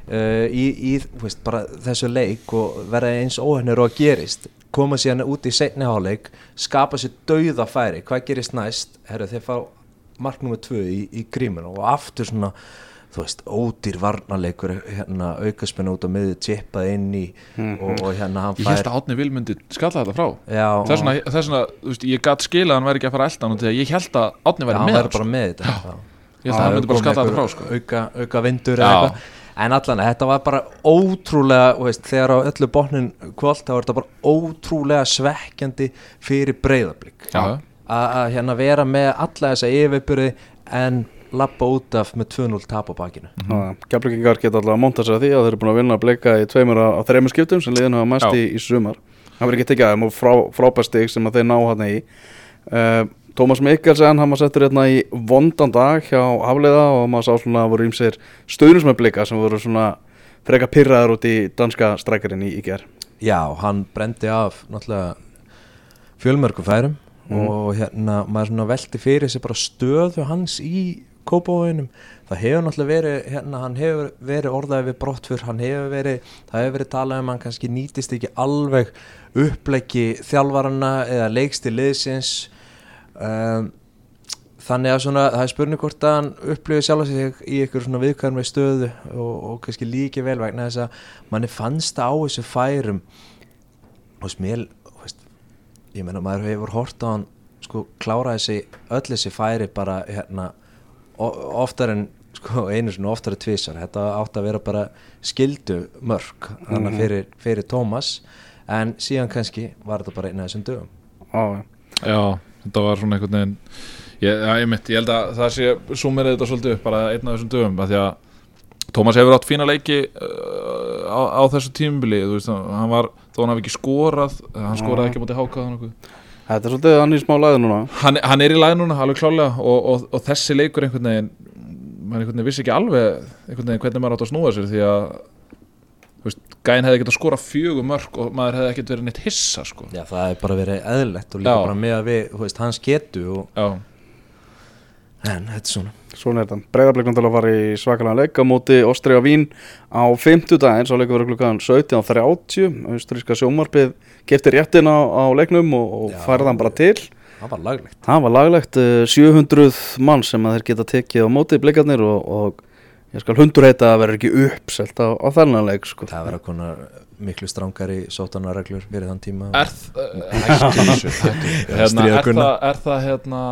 uh, í, í þú veist, bara þessu leik og vera eins óhennir og að gerist koma síðan út í setni háleik skapa sér dauða færi. Hvað gerist næst, herru þeir fá mark nummer tvö í, í gríminu og aftur svona þú veist, ódýr varnarleikur hérna aukaspennu út á miðu tippað inn í og, og hérna hann
Ég held
fær
að Átni Vilmundi skalla þetta frá.
Já,
Þess vegna, þess vegna, þú veist, ég gat skila að hann væri ekki að fara að elda hann og þegar ég held að Átni væri með
væri
hann,
bara
sko.
með þetta já.
Ég held að hann myndi bara skalla þetta frá sko.
auka, auka vindur eða eitthvað. En allan, þetta var bara ótrúlega þú veist, þegar á öllu botnin kvöld þá var þetta bara ótrúlega svekkjandi fyrir breyðablík að hérna vera með alla þessa yfirbyrði en lappa út af með 2-0 tap á bakinu.
Gjafleikingar geta allavega að monta sér að því að þeir eru búin að vinna að bleika í tveimur á, þreimur skiptum sem liðinu hafa mest í, í sumar. Það verður ekki tekið aðeim og frá, frábærstig sem að þeir ná hann í. Uh, Tómas Mikkelsen, hann var settur hérna í vondan dag hjá Hafleiða og maður sá svona að voru ímsir stöðnum með blika sem voru svona freka pyrraðar út í danska strækjarinn í, í ger
já, hann brendi af náttúrulega fjölmörgum færum og hérna maður svona velti fyrir sig bara stöðu hans í kópavóinum það hefur náttúrulega verið hérna, hann hefur verið orðaði við brottfur hann hefur verið, það hefur verið talað um hann kannski nýtist ekki alveg uppleggi þjálfarana eða leiksti liðsins. Um, þannig að svona það er spurning hvort að hann upplifið sjálf sig í ykkur svona viðkvæmri stöðu og, og kannski líki vel vegna þess að manni fannst á þessu færum. Og veist, ég meina maður hefur hort á hann sko klára þessi öll þessi færi bara hérna oftar en sko einu svona oftar en tvisar þetta átti að vera bara skildu mörg þannig fyrir, fyrir Tómas en síðan kannski var þetta bara einn af þessum dögum.
Já,
Já, þetta var svona einhvern veginn ég, já, ég, mitt, ég held að það sé sumir þetta svolítið upp, bara einn af þessum dögum af því að Tómas hefur átt fína leiki uh, á, á þessu tímubili þú veist, hann var, þó hann hafi ekki skorað hann skoraði ekki á móti hákáð
þetta er svolítið hann í smá lagið núna
hann, hann er í lagi núna, alveg klálega og, og, og þessi leikur einhvern veginn maður einhvern veginn vissi ekki alveg einhvern veginn hvernig maður átt að snúa sér því að þú veist, gæinn hefði getað skora fjögur mörg og maður hefði ekkert verið neitt hissa sko.
Já, það er bara verið eðlilegt og líka
Já.
bara með að við, þú veist, hans getu og,
Já,
en þetta er svona
Svona er þetta. Að fara í svakalega leik á móti Ástriða Vín á 50 daginn Svo leikur verið klukkan 17.30 Austríska sjómarpið kefti réttin á, á leiknum og, og hann bara til.
Það var laglegt.
Það var laglegt. Eh, 700 mann sem að þeir geta tekið á móti blikarnir og, og ég skal hundur heita að vera ekki uppselt á, á þennan leik sko.
Það verða konar miklu strángari sótanarreglur fyrir þann tíma.
Er það hættu þessu, hættu hérna, er, það, er það hérna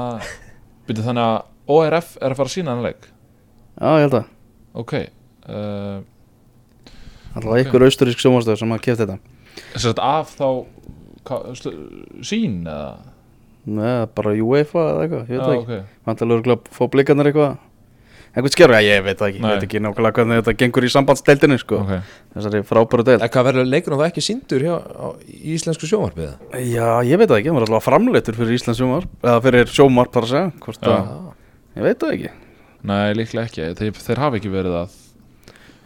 byrju þannig að ORF er að fara að sína hann leik?
Já, ég held að.
Ok uh,
Það var ykkur austurísk sjómarstöð sem að kefti þetta.
Þess að af þá ka- sl- sín eða?
Nei, bara UEFA eða eitthvað, ég veit það
Já,
ekki.
ok.
Vantilega örgulega að fá blikarnir eitthvað. Einhvern skeru, já ég veit það ekki, ég veit ekki nákvæmlega hvernig þetta gengur í sambandsdeildinni sko.
Ok.
Þessari frábæru deild.
En hvað verður leikurinn það ekki síndur hjá á, í íslensku sjómarfið?
Já, ég veit það ekki, hann var alltaf framleitur fyrir Íslands sjómar Eða fyrir sjómar, bara að segja hvort
Já.
að, Ég veit það ekki.
Nei, líklega ekki, þeir, þeir hafa ekki verið að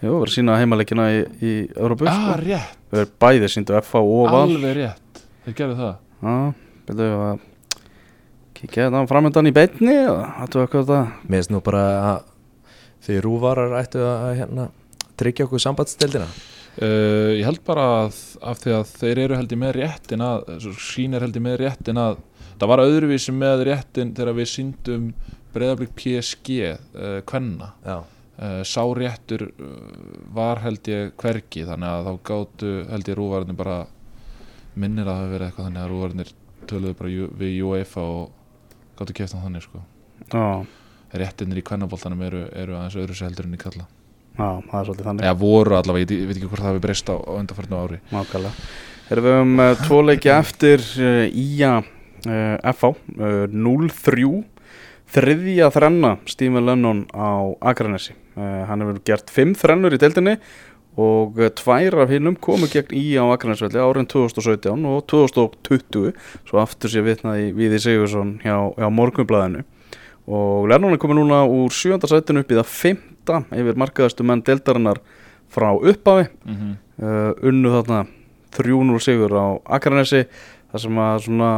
Jú, verður sína heimaleikina í, í Európu
Ah,
sko.
rétt,
Við erum bæði síndu FH og Val.
Alveg rétt. Þeir gerðu það.
Já, byrjuðu að Kikja þetta framöndan í þetta
Mér finnst nú bara að því rúvarar ættu að hérna, tryggja okkur sambandstildina
uh, Ég held bara að af því að þeir eru held ég með réttin að sín er held ég með réttin að það var öðruvísi með réttin þegar við síndum breyðablík PSG uh, kvenna.
Já,
uh, sá réttur uh, var held ég hvergi þannig að þá gátu held ég rúvarnir bara minnir að það hafi verið eitthvað þannig að rúvarnir töluðu bara við UEFA og gátu keftan þannig sko.
Já,
réttinir í kvennaboltanum eru, eru aðeins öðru sér heldur en í kalla
já, það er svolítið þannig.
Eða voru allavega, ég, ég veit ekki hvort það hafi breyst á, á undarfærnu ári.
Nákvæmlega. Erum við um uh, tvo leiki eftir uh, Ía uh, FH uh, 0-3 Þriðja þrenna Stephen Lennon á Akranesi. Uh, Hann hefur gert fimm þrennur í deildinni og uh, tvær af hinnum komu gegn Ía á Akranesvelli árin 2017 og 2020 svo aftur sé vitnaði Víði Sigursson hjá, hjá Morgunblæðinu og Lennon er komið núna úr sjönda sætinu upp í það fymta yfir markaðastu menn deildarinnar frá upphafi.
Mm -hmm.
uh, unnu þarna 3-0 sigur á Akranesi þar sem að svona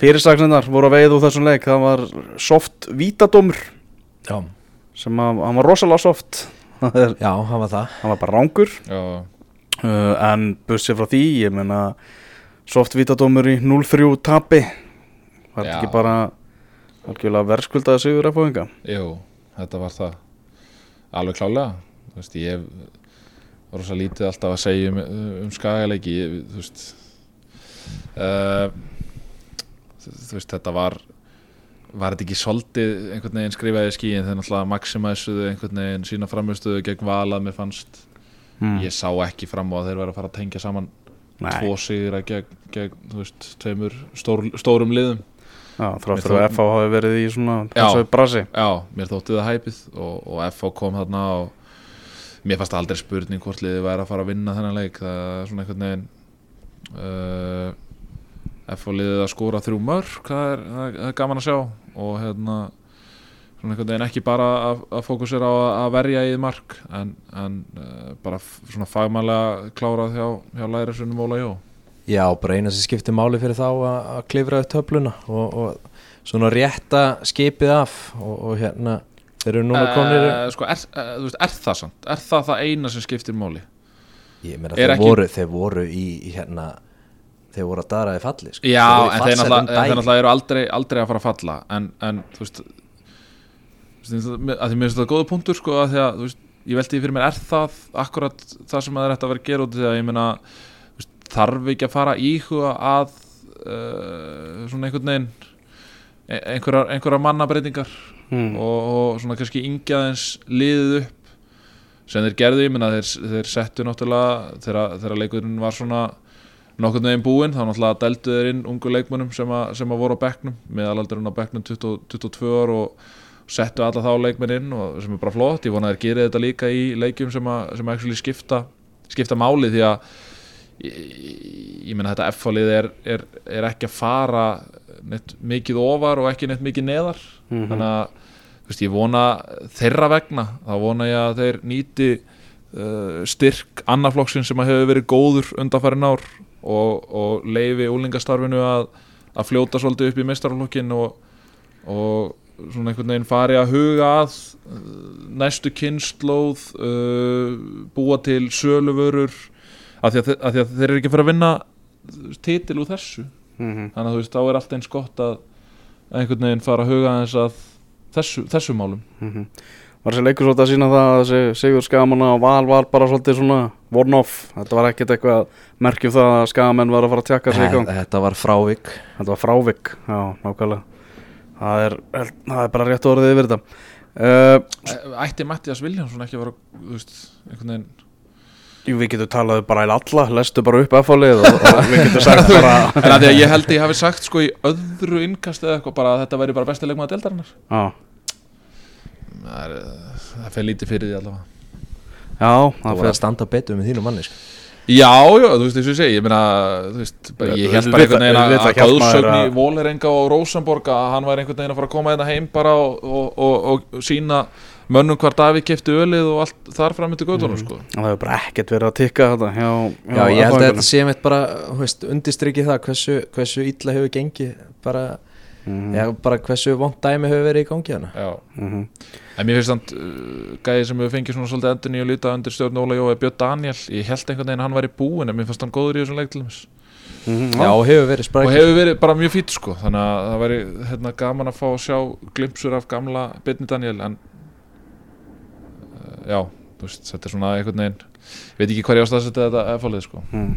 fyrirsaksnindar voru að veið úr þessum leik. Það var soft vítadómur.
Já,
sem að hann var rosalega soft. Það er-
já hann var það.
hann var bara rángur
Já,
uh, en bussi frá því ég meina soft vítadómur í 0-3 tapi. Var þetta
Já.
ekki bara algjörlega verðskuldaði sigur að fóðinga
jú, þetta var það. Alveg klálega. Þú veist, ég hef rosa lítið alltaf að segja um, um skagaleiki. Þú veist uh, veist, þetta var var þetta ekki svolítið einhvern veginn skrifaði skíin þegar náttúrulega maximæsuðu einhvern veginn sína framistöðu gegn valað mér fannst.
Mm.
ég sá ekki fram á að þeir væri að fara að tengja saman
Nei,
tvo sigra gegn, gegn þú veist, tveimur stór, stórum liðum.
Já, þráttur að
þó-
FH hafi verið í svona
Já.
brasi.
Já, mér þótti það hæpið og, og FH kom þarna og mér fannst aldrei spurning hvort liðið væri að fara að vinna þennan leik. Það er svona einhvern veginn uh, Liðið að skora þrjú mörg það er, það er- gaman að sjá og hérna svona einhvern veginn ekki bara að, að fókusera á að, verja í mark en, en uh, bara svona fagmælega klárað hjá, hjá lærisunum Óla Jó
Já, bara eina sem skiptir máli fyrir þá að, að klifra upp töfluna og, og svona rétta skipið af og, og hérna þeir eru núna komnir
uh, sko, er, uh, veist, er það samt? Er það það eina sem skiptir máli?
ég meina þeir, voru, þeir voru í, í hérna þeir voru að daraði falli sko.
Já,
í
en þeir náttúrulega,
um
eru aldrei, aldrei að fara að falla en, en þú veist að því mér finnst það góða punktur sko, að því að, veist, ég velti því fyrir mér er það akkurat það sem það er hægt að vera að gera út af því að ég meina, veist, þarf ekki að fara íhuga að uh, svona einhvern veginn e- einhverjar, einhverjar mannabreitingar
mm.
og, og svona kannski yngjaðins liðið upp sem þeir gerðu, ég meina þeir, þeir settu náttúrulega þegar leikurinn var svona nokkurn veginn búinn þá náttúrulega deldu þeir inn ungu leikmönnum sem, a, sem að voru á bekknum meðalaldurinn á bekknum 20, 22 ár og settu alla þá leikmenn inn og sem er bara flott, ég vona að þeir gera þetta líka í leikjum sem að, sem að skipta skipta máli því að ég, ég meina þetta F-fálið er, er, er ekki að fara neitt mikið ofar og ekki neitt mikið neðar.
Mhm.
þannig að veist, ég vona þeirra vegna þá vona ég að þeir nýti uh, styrk annarflokksinn sem að hefur verið góður undanfærin ár og, og leifi úlingastarfinu að, að fljóta svolítið upp í meistarflokkin og, og svona einhvern veginn fari að huga að uh, næstu kynnslóð uh, búa til söluvörur af því að, þe- af því að þeir eru ekki fara að vinna titil úr þessu
Mhm.
þannig að þú veist, þá er allt eins gott að einhvern veginn fara að huga að þessu, þessu málum
Mhm. Var þessi leikur svolítið að sína það að þessi Sigur Skagamanna og Val var bara svolítið svona one-off, þetta var ekkert eitthvað merkjum það að Skagamenn var að fara að tjekka sig í gang,
Þetta var frávik.
Þetta var frávik já, nákvæmlega. Það er, það er bara rétt orðið yfir þetta. Uh,
Ætti Mattias Viljánsson ekki að vera þú veist, einhvern veginn?
Jú, við getum talað bara í alla, lestu bara upp F-fálið og, og við getum sagt bara
en að því að ég held að ég hafi sagt sko í öðru innkast eða eitthvað bara að þetta væri bara besti leikmaður deildarinnar.
Já,
það, er, það fer lítið fyrir því allavega
já
Það var
fer
að standa betur með þínu manni sko.
Já, já, þú veist eins og ég segi, ég meina, þú veist, bara, ég held bara einhvern veginn að, að
maður
Gáðsögn í
að-
Vólerenga og Rósenborg að hann væri einhvern veginn að fara að koma þetta heim bara og, og, og, og sína mönnum hvar Davíð kefti ölið og allt þar fram eftir göttunum, sko.
Það hefur bara ekkert verið að tikka þetta hjá,
Já, ég held að þetta sé mitt bara þú veist, undistrykið það hversu, hversu illa hefur gengið bara,
Mhm.
já, bara hversu vond dæmi hefur verið í gangi hana
Já,
Mhm.
en mér finnst þannig uh, gæði sem hefur fengið svona svolítið endur nýju líta undir stjórn Óla Jói Björn Daniel, ég held einhvern veginn að hann væri búinn en mér fannst hann góður í þessum leik til þess
Mhm,
Já, hefur verið
og
sprækir
hefur verið bara mjög fýtt sko. Þannig að það væri hérna, gaman að fá að sjá glimpsur af gamla Byrni Daniel en uh, já, þú veist, þetta er svona einhvern veginn ég veit ekki hvað ég ástæða að setja þetta efallið sko.
Mm.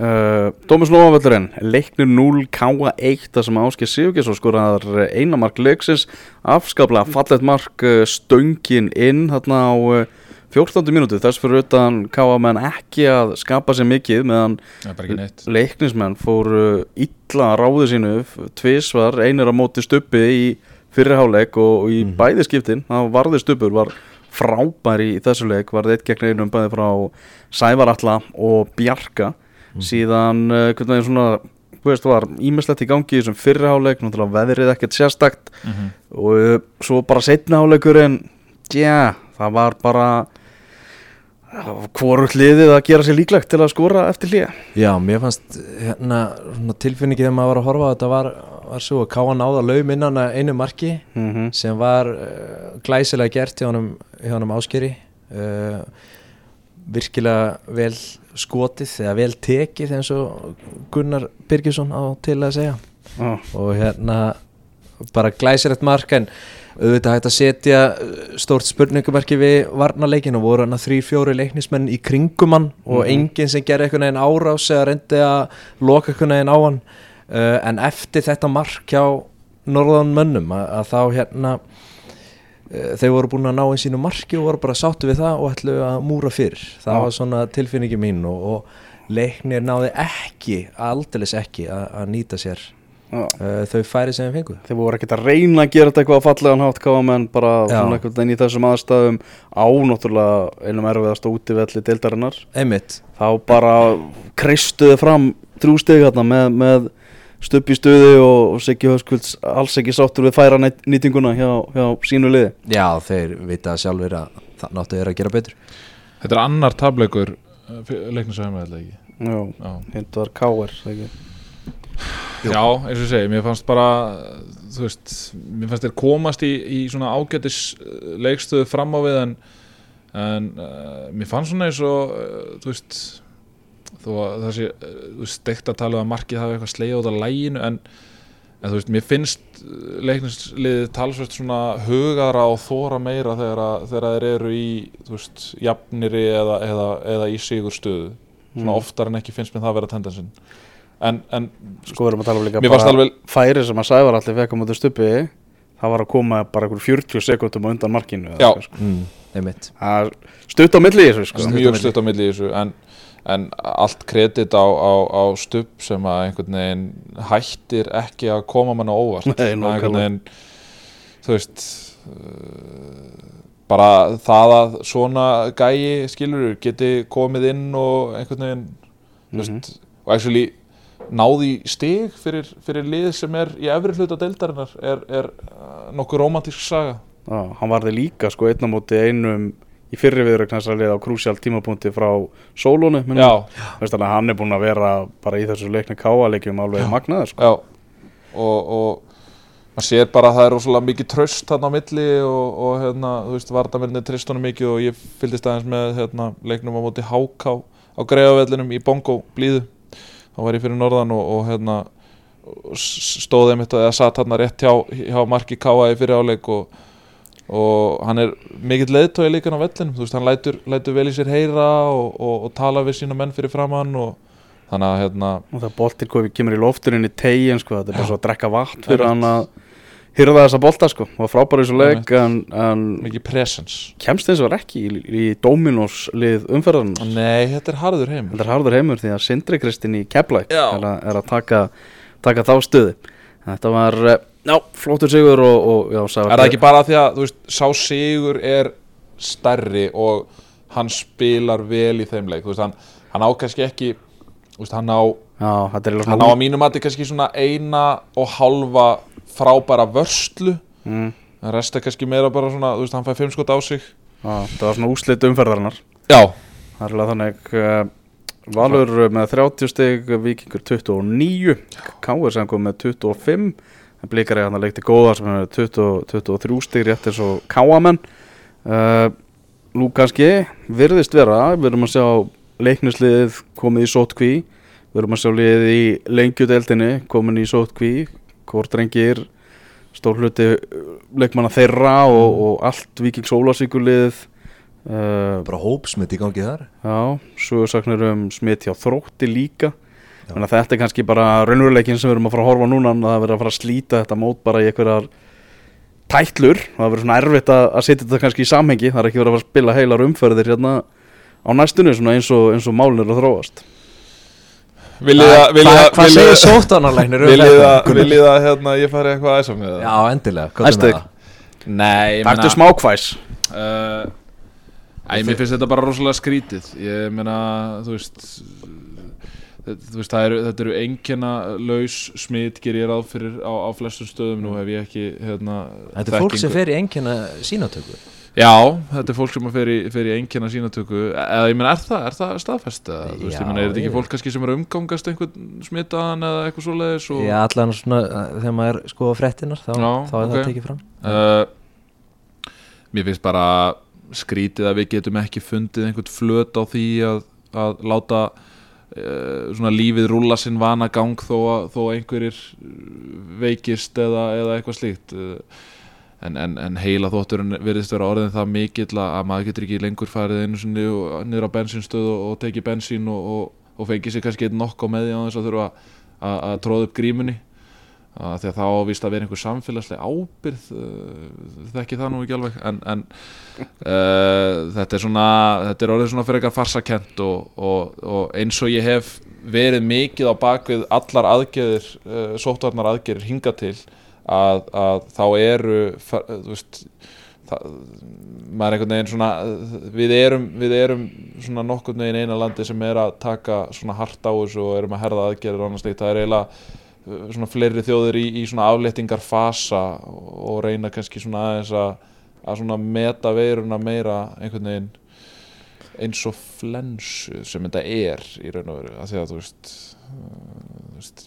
Uh, Dómus Lóavöllurinn leiknir 0 K1 þar sem Áskir Sigurgesson skoraðar einamark leiksins afskaplega fallet mark uh, stöngin inn þarna á uh, 14. mínútu þess fyrir utan K.A. menn ekki að skapa sér mikið meðan
það
leiknismenn fóru illa að ráðu sínu tvisvar, einir á móti stuppi í fyrirháleik og, og í
Mhm.
bæði skiptin, það varði stuppur var frábær í þessu leik varði eitt gegn einum bæði frá Sævaralla og Bjarka síðan uh, hvernig veginn svona þú veist, var ímislegt í gangi í þessum fyrirháleik náttúrulega veðrið ekkert sérstakt
mm -hmm.
og uh, svo bara setna háleikurinn já, það var bara hvorugt liðið að gera sér líklegt til að skora eftir hlýja
Já, mér fannst hérna, svona tilfinningi þegar maður var að horfa á þetta var, var svo að káa náða laum innan að einu marki
mm -hmm.
sem var uh, glæsilega gert hjá hjá honum áskeri uh, virkilega vel skotið eða vel tekið eins og Gunnar Birgisson á til að segja. Og hérna bara glæsilegt mark en auðvitað hægt að setja uh, stórt spurningumarki við varnarleikin og voru hann að þrý fjóri leiknismenn í kringum hann og
Mhm.
enginn sem gerði einhvern veginn árás eða reyndi að loka einhvern veginn á hann. Uh, en eftir þetta mark hjá norðan mönnum að, að þá hérna þeir voru búin að ná einn sínu marki og voru bara sáttu við það og ætlu að múra fyrr það
Já.
var svona tilfinningi mín og, og leiknir náði ekki aldeilis ekki að, að nýta sér uh, þau færi sem við fengu.
Þeir voru ekkert að reyna að gera þetta eitthvað fallegan hátt káa menn bara svona einhvern veginn í þessum aðstæðum á náttúrulega einum erfiðast útivelli deildarinnar.
Einmitt,
þá bara kristuðu fram þrjú stig hérna með, með stupp í stuði og, Siggi Höskulds alls ekki sáttur við færa nýt- nýtinguna hjá, hjá sínu liði.
Já þeir vita sjálfur að það náttu þeir að gera betur.
Þetta er annar tableikur leiknisæmi eða ekki?
Já,
já.
hitt var káir ekki
Já, eins og segi, mér fannst bara þú veist, mér fannst þeir komast í, í svona ágætis uh, leikstöðu fram á við en, en uh, mér fannst svona eins og uh, þú veist þó að það sé, veist, steikt að tala um að markið hafi eitthvað sleið út af læginu en, en þú veist, mér finnst uh, leiknisliðið talsvert svona hugara og þóra meira þegar, að, þegar þeir eru í, þú veist, jafniri eða, eða, eða í sigur stöðu svona
Mm.
oftar en ekki finnst mér það að vera tendensin en, en
Sko við erum að tala um líka bara
alveg-
færi sem að Sævar allir fekk á móti stuppi það var að koma bara einhver 40 sekundum á undan markinu eða
Já.
sko.
mm, einmitt
stutt á milli í þessu sko.
Mjög stutt á milli í þessu en, en allt kredit á, á, á stubb sem að einhvern veginn hættir ekki að koma manna óvart.
Nei,
einhvern veginn þú veist uh, bara það að svona gæi skilur geti komið inn og einhvern veginn þú veist, og actually náði stig fyrir, fyrir lið sem er í efri hluta deildarinnar er, er uh, nokkuð romantísk saga.
Já, hann varði líka sko einn á móti einum í fyrri viðrögn þess að liða á krúsjál tímapunkti frá
já,
að hann er búinn að vera bara í þessu leikni káaleikjum alveg magnaður sko.
já. Og, og maður sér bara að það er rosalega mikið tröst þarna á milli og, og hérna, þú veist, Vardamenni trist honum mikið og ég fylgdist aðeins með hérna, leiknum á móti Háká á greiðavellinum í Bongo blíðu. Þá var ég fyrir norðan og, og hérna og s- stóð einmitt eða satt hérna rétt hjá, hjá marki Káa í fyrir áleik og, og hann er mikill leiðtói líka á vellinum, þú veist, hann lætur, lætur vel í sér heyra og, og, og tala við sína menn fyrir framann og þannig að hérna
og það boltir komið, kemur í lofturinn í tegin sko. þetta er bara svo að drekka vatn fyrir hann að hyrða þessa bolta sko. og frábæri þessu leik en, en
mikið presence
kemst eins og ekki í, í Dominos lið umferðarnar
Nei, þetta er harður heimur.
Þetta er harður heimur því að Sindri Kristinn í Keflæk er, er að taka, taka þá stuði Þetta var, eh, já, flottur sigur og, og já, sagði
Er það ekki bara því að, þú veist, sá sigur er stærri og hann spilar vel í þeim leik Þú veist, hann, hann á kannski ekki Þú veist, hann á,
Já, þetta er
hann á að mínum að kannski svona eina og halva frábæra vörslu.
Mm,
En resta kannski meira bara svona, þú veist, hann fæ fimm skot á sig.
Já, Það var svona úslit umferðarinnar.
Já.
Það er alveg þannig uh, Valur með 30 stig, Víkingur 29 Káur sem kom með 25 en Blíkar er hann að leikti góða sem er með 20, 23 stig rétt eins og Káamenn uh, Nú kannski virðist vera, við erum að sjá leiknisliðið komið í sótkví við erum að sjá liðið í lengjudeldinni komin í sótkví hvort rengir stór hluti uh, leikmanna þeirra og, og allt Víkings Ólasíkulið uh,
bara hópsmitt í gangi þar.
Já, sögursaknir um smitt hjá þrótti líka Þannig að þetta er kannski bara raunveruleikin sem við erum að fara að horfa á núna að það verður að fara að slíta þetta mót bara í einhverjar tætlur. Og það verður svona erfitt að, að setja þetta kannski í samhengi. Það er ekki verið að fara að spila heilar umferðir hérna á næstunni svona eins og, eins og málin er að þróast.
Viljið að, viljið
Hvað segir
að,
sóttanarlæknir um þetta?
að, viljið að, hérna, ég fari eitthvað að æsa með það?
Já, endilega, hvað er
ég
Taktu smákvæs.
Uh, Æ, mér finnst þetta bara rosalega skrítið. Ég meina, þú veist þetta, veist, eru, þetta eru einkenna laus smit ger ég ráð fyrir á, á flestum stöðum. Nú hef ég ekki hérna,
Þetta er fólk sem fer í engina sínatöku.
Já, þetta er fólk sem fer í, í einkenna sínatöku. Eða ég meina, er það, er það staðfest eða, þú veist,
Já,
ég meina, er þetta ekki fólk kannski sem er að umgangast einhvern smitaðan eða eitthvað svoleiðis og,
Já, allan svona, þegar maður er sko á frettinar þá,
Já,
þá er
ok.
það tekið fram.
Uh, Mér finnst bara skrítið að við getum ekki fundið einhvern flöt á því að, að láta svona lífið rúlla sinn vana gang þó að, þó að einhverjir uh, veikist eða, eða eitthvað slíkt. Uh, en, en, en heila þótturinn virðist vera orðin það mikill að að maður getur ekki lengur farið einu sinni niður á bensinstöð og, og tekið bensín og, og, og fengið sér kannski einn nokk á með því á þess að þurfa að, að tróða upp grímunni að því að þá ávist að vera einhver samfélagsleg ábyrð uh, þekki það nú ekki alveg en, en uh, þetta er svona þetta er orðið svona fyrir eitthvað farsakent og, og, og eins og ég hef verið mikið á bakvið allar aðgerðir uh, sóttvarnar aðgerðir hinga til að, að þá eru þú veist það, maður er einhvern veginn svona við erum, við erum svona nokkurn veginn eina landi sem er að taka svona hart á þessu og erum að herða aðgerðir og annars slíkt, það er eiginlega svona fleiri þjóðir í, í svona afléttingar fasa og, reyna kannski svona aðeins að, að svona meta veiruna meira einhvern veginn eins og flensu sem þetta er í raun og veru, af því að þú veist, uh, þú veist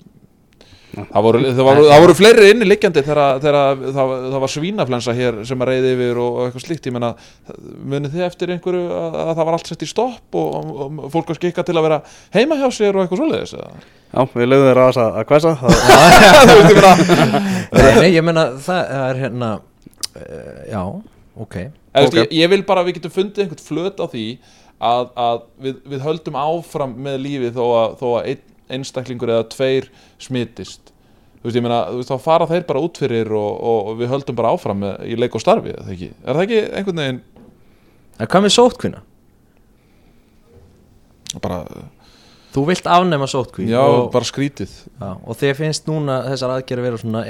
Það voru, það, voru, það voru fleiri inni liggjandi þegar, það, það var svínaflensa hér sem að reyði yfir og, og eitthvað slíkt. Ég menna, munið þið eftir einhverju að, að það var allt sett í stopp og, og, og fólk var skikka til að vera heima hjá sér og eitthvað svoleiðis?
Já, við leiðum þeirra að, að
meina,
Nei, ég meina það er hérna uh, Já, ok.
Eða, veist,
Ok.
ég, ég vil bara að við getum fundið einhvern flöt á því að, að við, við höldum áfram með lífið þó að, þó að einn einstaklingur eða tveir smitist þú veist, ég meina, þú veist, þá fara þeir bara út fyrir og, og, og við höldum bara áfram með, í leik og starfi, er það ekki? Er það ekki einhvern veginn
En hvað með sótkvinna?
bara,
Þú vilt afnema sótkví
já,
og,
bara skrítið
já, og þið finnst núna þessar aðgerði vera svona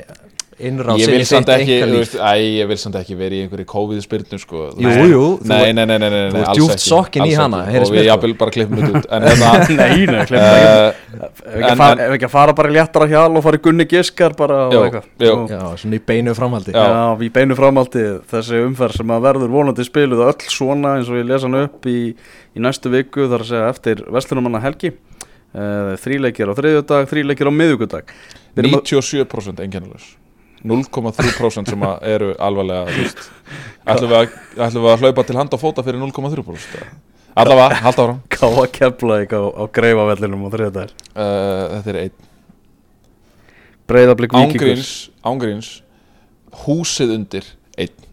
ég
í
vil samt ekki, þú
einkalíf.
veist, æ, ég vil samt ekki verið í einhverju COVID-spyrnu sko.
Jú,
Nei.
jú, þú-
nei, nei, nei, nei, nei,
þú
nei
ert
ekki,
sokkinn í hana,
og við jafnvel bara klippum þetta út en hérna
Nei, nei, klippum það ekki
uh,
Ef ekki, að fara, ef ekki að fara bara léttara hjal og fara í Gunni Giskar bara
Já, svona í beinu framhaldi.
Já.
Já, við beinu framaldi þessi umferð sem að verður vonandi spiluð öll svona eins og ég lesa hann upp í, í næstu viku þar að segja eftir Vestlunumanna helgi uh, þríleikir á þriðjudag, þríleikir á miðugudag
97% einkennilegs 0,3% sem eru alvarlega ætlum við, við að hlaupa til hand og fóta fyrir 0,3% allavega, halda áram
Káa Keflavík á, á greifavellinum á þriðjudag.
Uh, þetta er einn.
Breiðablík Víkingur
ángríns, húsið undir einn.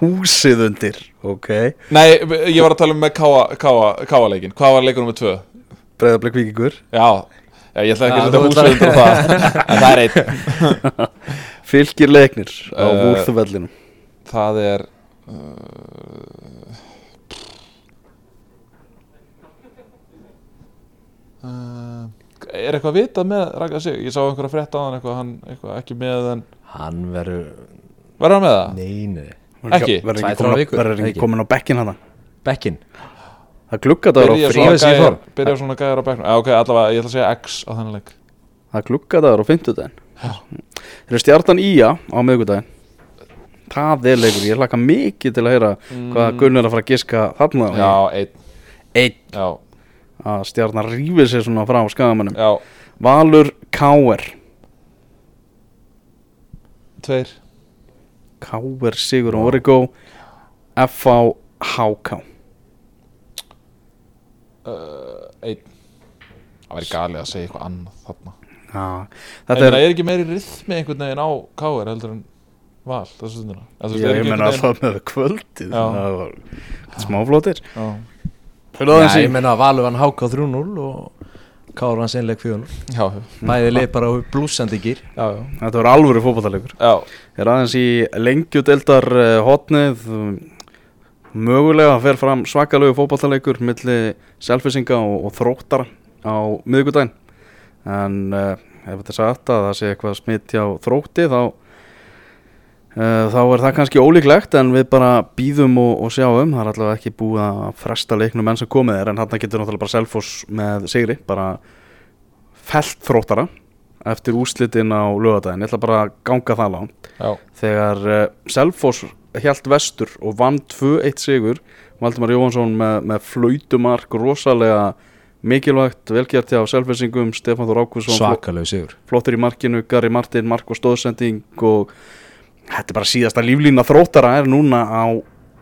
Húsið undir, ok.
Nei, ég var að tala um með káa, káa, káa leikin hvað var leikunum með tvö?
Breiðablík Víkingur.
Já, já ég ætla ekki að setja húsið undir það. En það er einn.
Fylgir leiknir á
Uh,
Vúrþuvellinum
það er uh, uh, er eitthvað vitað með Raka sig, ég sá einhverja frétt á hann eitthvað, hann eitthvað ekki með en
Hann verður,
verður hann með það?
nei, nei.
Ekki?
Verður ekki komin, á bekkin hana
Bekkin
Það gluggadagur á
byrja
frí
svona,
Fríða sig í
gæjar,
form.
byrja svona gæjar á bekknum. Já, ok, allavega, ég ætla að segja X á þennan leik.
Það gluggadagur á fimmtudaginn. Þeir eru stjartan Ía á miðgudaginn Það er leikur, ég hlaka mikið til að heyra hvað Gunnar er að fara að giska þarna.
Mm. Já, einn,
Einn. Stjarnan rífið sér svona frá skagamannum
já,
Valur Káer
tveir.
Káer Sigur og Origo F.A. Háká
Einn. Það væri galið að segja eitthvað annað þarna.
Já,
Þetta
þetta
er, ekki meiri rithmi einhvern veginn á KR heldur en val þessu stundina? En
Ég, ég menna
einhvern
það með kvöldið
Já.
Það var smáflótir
ég meina að Valur hann háka 3-0 og Káur hann seinleik 4-0
Já,
Bæði leið bara blúsandi gýr
já, já,
Þetta var alvöru fótballalegur
já.
Er aðeins í lengjudeldar uh, hotnið Mögulega fer fram svakalegu fótballalegur milli selfisinga og, og þróttara á miðvikudaginn. En uh, ef þetta er sagt að það sé eitthvað smitt hjá þrótti þá uh, þá er það kannski ólíklegt en við bara býðum og, og sjáum. Það er allavega ekki búið að fresta leiknum enn sem komið er en hann getur náttúrulega bara Selfoss með sigri bara felt þróttara eftir úslitin á lögadaginn, ég ætla bara að ganga það langt.
Já.
þegar uh, Selfoss hjælt vestur og vann 2-1 sigur. Valdimar Jóhansson með, með flautumark rosalega mikilvægt velgjart hjá Selfessingum Stefán Þór Ákvusson
Svakalegu sigur.
flottur í markinu, Gary Martin, mark og stóðsending og þetta er bara síðasta líflína þróttara er núna á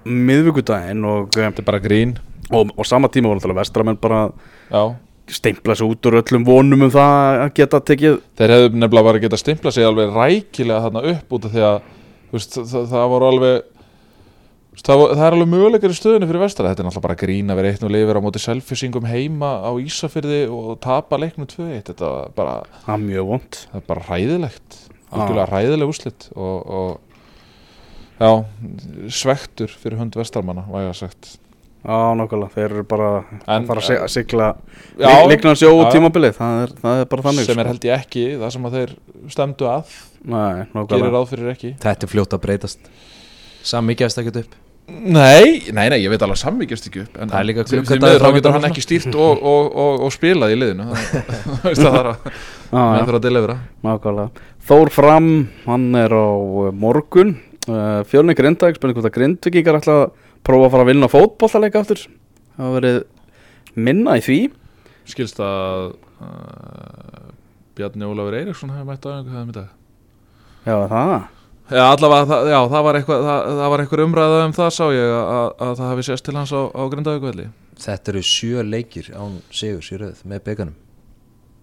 miðvikudaginn og, eh,
Þetta er bara grín.
og, og sama tíma voru náttúrulega vestramenn bara
Já,
steimpla sig út úr öllum vonum um það að geta tekið
þeir hefðu nefnilega bara getað stimpla sig alveg rækilega þarna upp út af því að veist, það, það voru alveg það, var- það er alveg möguleikar í stöðunni fyrir vestra. Þetta er náttúrulega bara grín að vera eitt og lifir á móti selfisingum heima á Ísafyrði og tapa leiknum 2-1 þetta var bara,
er mjög vond
það er bara hræðilegt. Algjörlega hræðileg úslit og, og já, svektur fyrir hund vestarmanna, væga sagt.
Já, nákvæmlega, þeir eru bara
En-
að fara að sig- að sigla
Já,
leikna sjó
já,
og tímabilið. Það er, það er bara þannig
sem er
sko.
held ég ekki. Það sem að þeir stemdu að
Nei,
gerir
nákvæmlega
ráð fyrir ekki.
Þetta er fljótt að breytast. Sami gefst ekkert upp.
Nei, nei, nei, ég veit alveg samvíkjast ekki upp en
Það er líka
hann ekki stýrt og, og, og, og spilað í liðinu. Það veist að það er að
Já,
hann
já,
þarf að delivera.
Nákvæmlega. Þór Fram, hann er á uh, morgun. Uh, Fjölni Grindag, spurning hvort að Grindvikingar ætla að prófa að fara að vinna fótbollaleika aftur. Það hafa verið minna í því.
Skilst að uh, Bjarni Ólafur Eiríksson hefði mætt á einhver hefði með dag.
Já, það
Já, allavega, það, já, það var eitthvað það, það var eitthvað umræða um það sá ég að, að, að það hefði sést til hans á, á Grindavíkvelli
Þetta eru sjö leikir án Sigur í röð með bygganum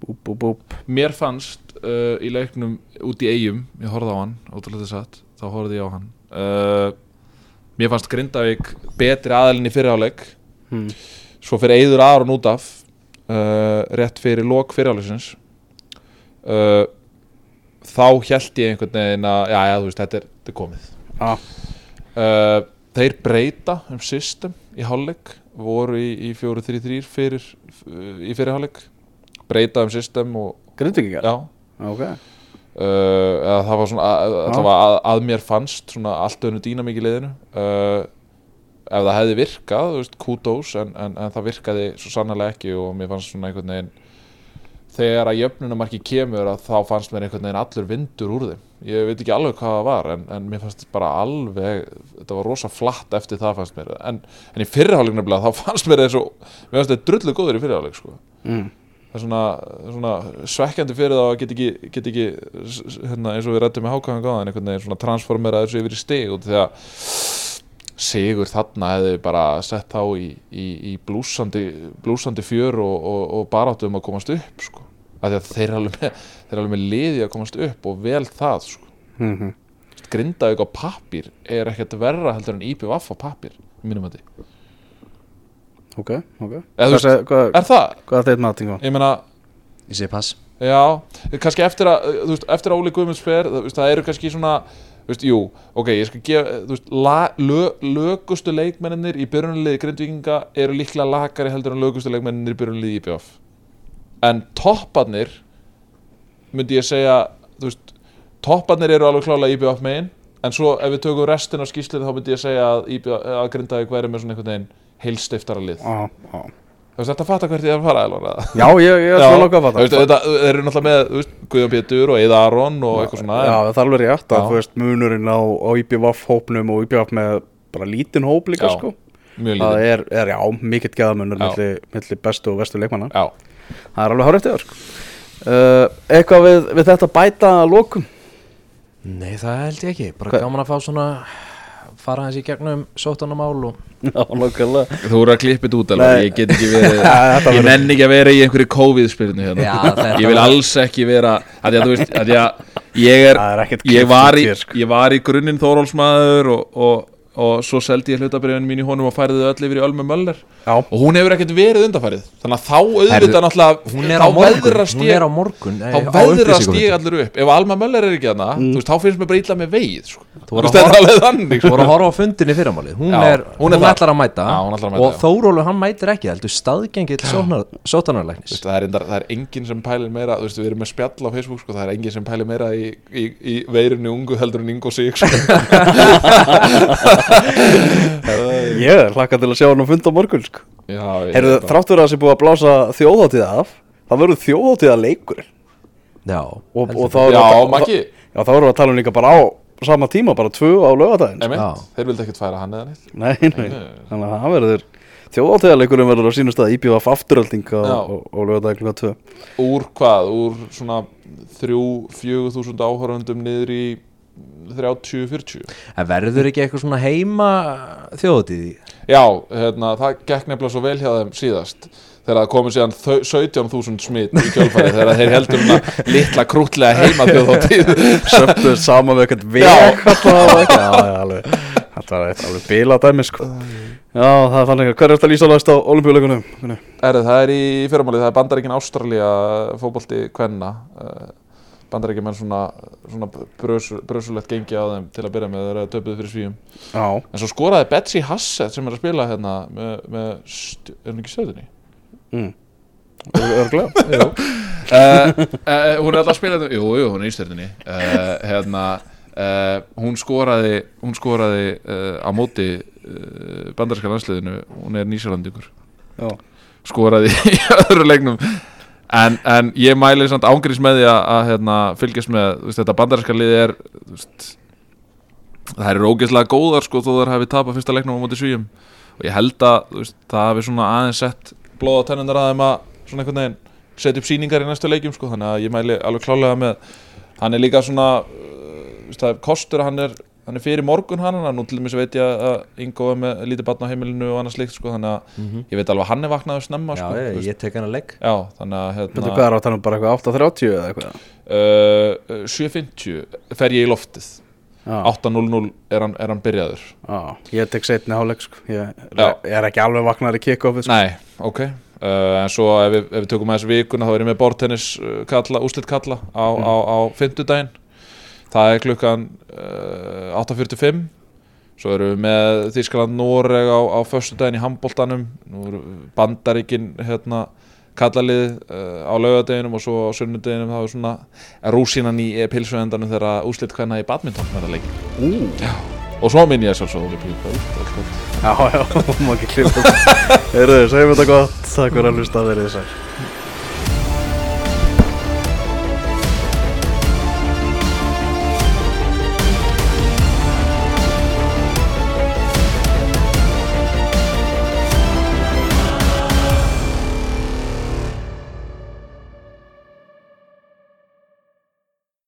Búp, búp, búp.
Mér fannst uh, í leiknum út í eigum, ég horfði á hann ótrúlega satt, þá horfði ég á hann. Uh, Mér fannst Grindavík betri aðalinn í fyrirháleik
hmm.
svo fyrir Eiður Aron út af uh, rétt fyrir lok fyrirháleiksins uh, þá held ég einhvern veginn að já, já, veist, þetta er, þetta er komið.
Ah,
uh, Þeir breyta um system í hálfleik voru í, í 4-3-3 fyrir í fyrirháleik breyta um system og
Grindvíkingar?
já.
Ok.
Uh, það var svona að,
Já.
að, að, að mér fannst svona allt önnu dýnamík í liðinu. Uh, ef það hefði virkað veist, kudos en, en, en það virkaði svo sannlega ekki og mér fannst svona einhvern veginn þegar að jöfnunumarki kemur að þá fannst mér einhvern veginn allur vindur úr þeim ég veit ekki alveg hvað það var en, en mér fannst bara alveg þetta var rosa flatt eftir það fannst mér en, en í fyrirháleik nefnilega þá fannst mér þessu mér fannst þetta drullu góður í fyrirháleik sko
mm.
það er svona, svona svekkjandi fyrir þá að get ekki, get ekki hérna, eins og við rættum með hákvæðan gáðan einhvern veginn svona transformera þessu yfir í út af því að sigur þarna hefði bara sett þá í, í, í blúsandi, blúsandi fjör og, og, og baráttu um að komast upp sko. Því að þeir eru alveg með, þeir eru alveg með liði að komast upp og vel það sko.
Mm -hmm.
grindaug á pappír er ekkert verra heldur en IPVF á pappír í mínum að
Ok, ok
Eða, þú
Hvað,
veist,
seg- hvað,
er það?
hvað er þitt matingo?
Ég meina
Ég sé pass
Já, kannski eftir að, veist, eftir að Óli Guðmunds fer, veist, það eru kannski svona, veist, jú, ok, ég skal gefa, þú veist, la, lö, lögustu leikmennir í byrjunarliði grindvíkinga eru líklega lakari heldur en lögustu leikmennir í byrjunarliði IBF. En topparnir, myndi ég segja, veist, topparnir eru alveg klálega IBF megin, en svo ef við tökum restin af skýslinu þá myndi ég segja að, að grindaði væri með svona einhvern veginn heilstiftara lið.
Já, já
Þú veist, þetta fattar hvert ég er að fara, eða?
Já, ég, ég er
Já,
svona lokað að fatta
þetta, eru náttúrulega með veist, Guðjón Pétur og Eða Aron og eitthvað svona
Já, það er alveg rétt að
Já.
veist munurinn á, á IPVF hópnum og IPVF með bara lítinn hóp líka
Já,
sko Það er, er já, mikill geðamunur
Já.
milli bestu og vestu leikmanna
Já,
Það er alveg hárið sko. uh, Eitthvað við, við þetta bæta að lokum?
Nei, það held ég ekki. Bara
Hvað-
gaman að fá svona fara hans í gegnum sóttanamál og
Já, nokkulega
þú eru að klippa þetta út alveg
Nei.
Ég get ekki verið Ég nenni ekki. að vera í einhverju COVID-spyrnu hérna.
Já, þetta
Ég vil alls ekki vera að því að þú veist að því að ég er
er
ég var, í,
sko.
ég var í grunninn Þórólsmaður og, og, og svo seldi ég hlutabriðin mín í honum og færði þau öll yfir í Ölmu Möller
Já,
og hún hefur ekkert verið undanfærið þannig að þá auðvitað náttúrulega
Hún er á
þá
morgun
veðrast ég-
morgun
þá veður að stíga allir upp ef Alma Möller er ekki þarna
Mm.
þú veist, þá finnst mér bara illa með veið sko.
Þú
veist,
að
þetta er alveg þannig
Þú
sko.
voru að horfa á fundin í fyrramálið Hún, er,
hún
hún,
er það.
ætlar að mæta
Já, hún ætlar að mæta,
Og. Þórólu, hann mætir ekki
Þú er endar, það er enginn sem pælir meira þú veist, við erum með spjall á Facebook sko, það er enginn sem pælir meira í, í, í veirunni ungu heldur en Ingo sig sko.
ég er hlakka til að sjá hann á fund á morgun sko.
Að-
þráttur að það sé búið að blása þjóðháttíða af Það verður þjóðháttíða leikur
Já,
og, og þá
betur.
erum við
Já,
að-
Maggi.
Já, þá erum við að tala um líka bara á sama tíma, bara tvö á lögadaginn
Einmitt,
Já.
þeir vildi ekkert færa hann eða neitt
Nei, nei, þannig að það verður þjóðháttíðarleikurinn verður á sínum stað IPVF afturölding á, á, á lögadaginn klukka tvö
Úr hvað? Úr svona þrjú, fjögur þúsund áhörundum niður í 30-40
En verður ekki eitthvað svona heima þjóðatíði
Já, hérna, það gekk nefnilega svo vel hjá þeim síðast þegar það komið síðan þau- 17.000 smitt í kjölfarið þegar þeir heldur hana litla krútlega heima þjóðháttíð
Söptuð saman við eitthvað veg. Já, já, alveg. Þetta var eitt alveg bila dæmi sko. Já, það er þannig að hver er þetta lýsa læst á olimpíuleikunum?
Er, það er í fyrramáli, það er bandaríkin Ástralía fótbolti kvenna uh, bandaríkin menn svona, svona brösu, brösulegt gengi á þeim til að byrja með þeirra töpuðu fyrir svíum.
Já,
en svo skoraði Betsy Hassett sem er að spila hérna með, með st er hún ekki stöðunni?
mm. Örglega
uh, uh, Hún er alltaf að spila Jú, jú, hún er í stöðunni. Uh, hérna uh, hún skoraði hún skoraði uh, á móti uh, bandaríska landsliðinu. Hún er nýsjalandingur
Já,
skoraði í öðru leiknum en, en ég mæli samt ángrís með því að, að hérna, fylgjast með veist, þetta bandarinska liði er veist, það er ógeðslega góðar sko, þó þær hafi tapað fyrsta leiknum á móti svíum. Og ég held að veist, það hafi svona aðeins sett blóð á tennundar að þeim að svona einhvern veginn setja upp sýningar í næstu leikjum sko, þannig að ég mæli alveg klálega með. Hann er líka svona uh, það er kostur að hann er hann er fyrir morgun hann, nú til dæmis veit ég að Ingo er með lítið barn á heimilinu og annað slíkt sko, þannig að ég veit alveg að hann er vaknaður snemma
Já,
sko,
ég, ég tek hann að legg
já, þannig að
Þetta
hérna,
hvað er á að tala um bara eitthvað 8.30 eða eitthvað?
Uh, 7.50 fer ég í loftið.
Já,
8.00 er hann, er hann byrjaður.
Já, ég tek setni hálfleik sko Ég, ég er ekki alveg vaknar í kick-offið sko.
Nei, ok. Uh, En svo ef við, ef við tökum aðeins vikuna þá er ég með bortennis uh, kalla, úslit kalla á, á, á fimmtudaginn Það er klukkan uh, 8.45 svo erum við með Þískaland Noreg á, á föstudaginn í handbóltanum nú eru bandaríkin hérna kallalið uh, á laugadeginum og svo á sunnudeginum. Þá er svona rúsinan í pilsuendanum þegar úslit hvenna í badminton verða leik
Ú,
og svo minn ég sjálfsög Olímpíu kvöld
já, já, má ekki klippa Heyrðu, segjum þetta gott. Takk fyrir að hlusta að verið þessar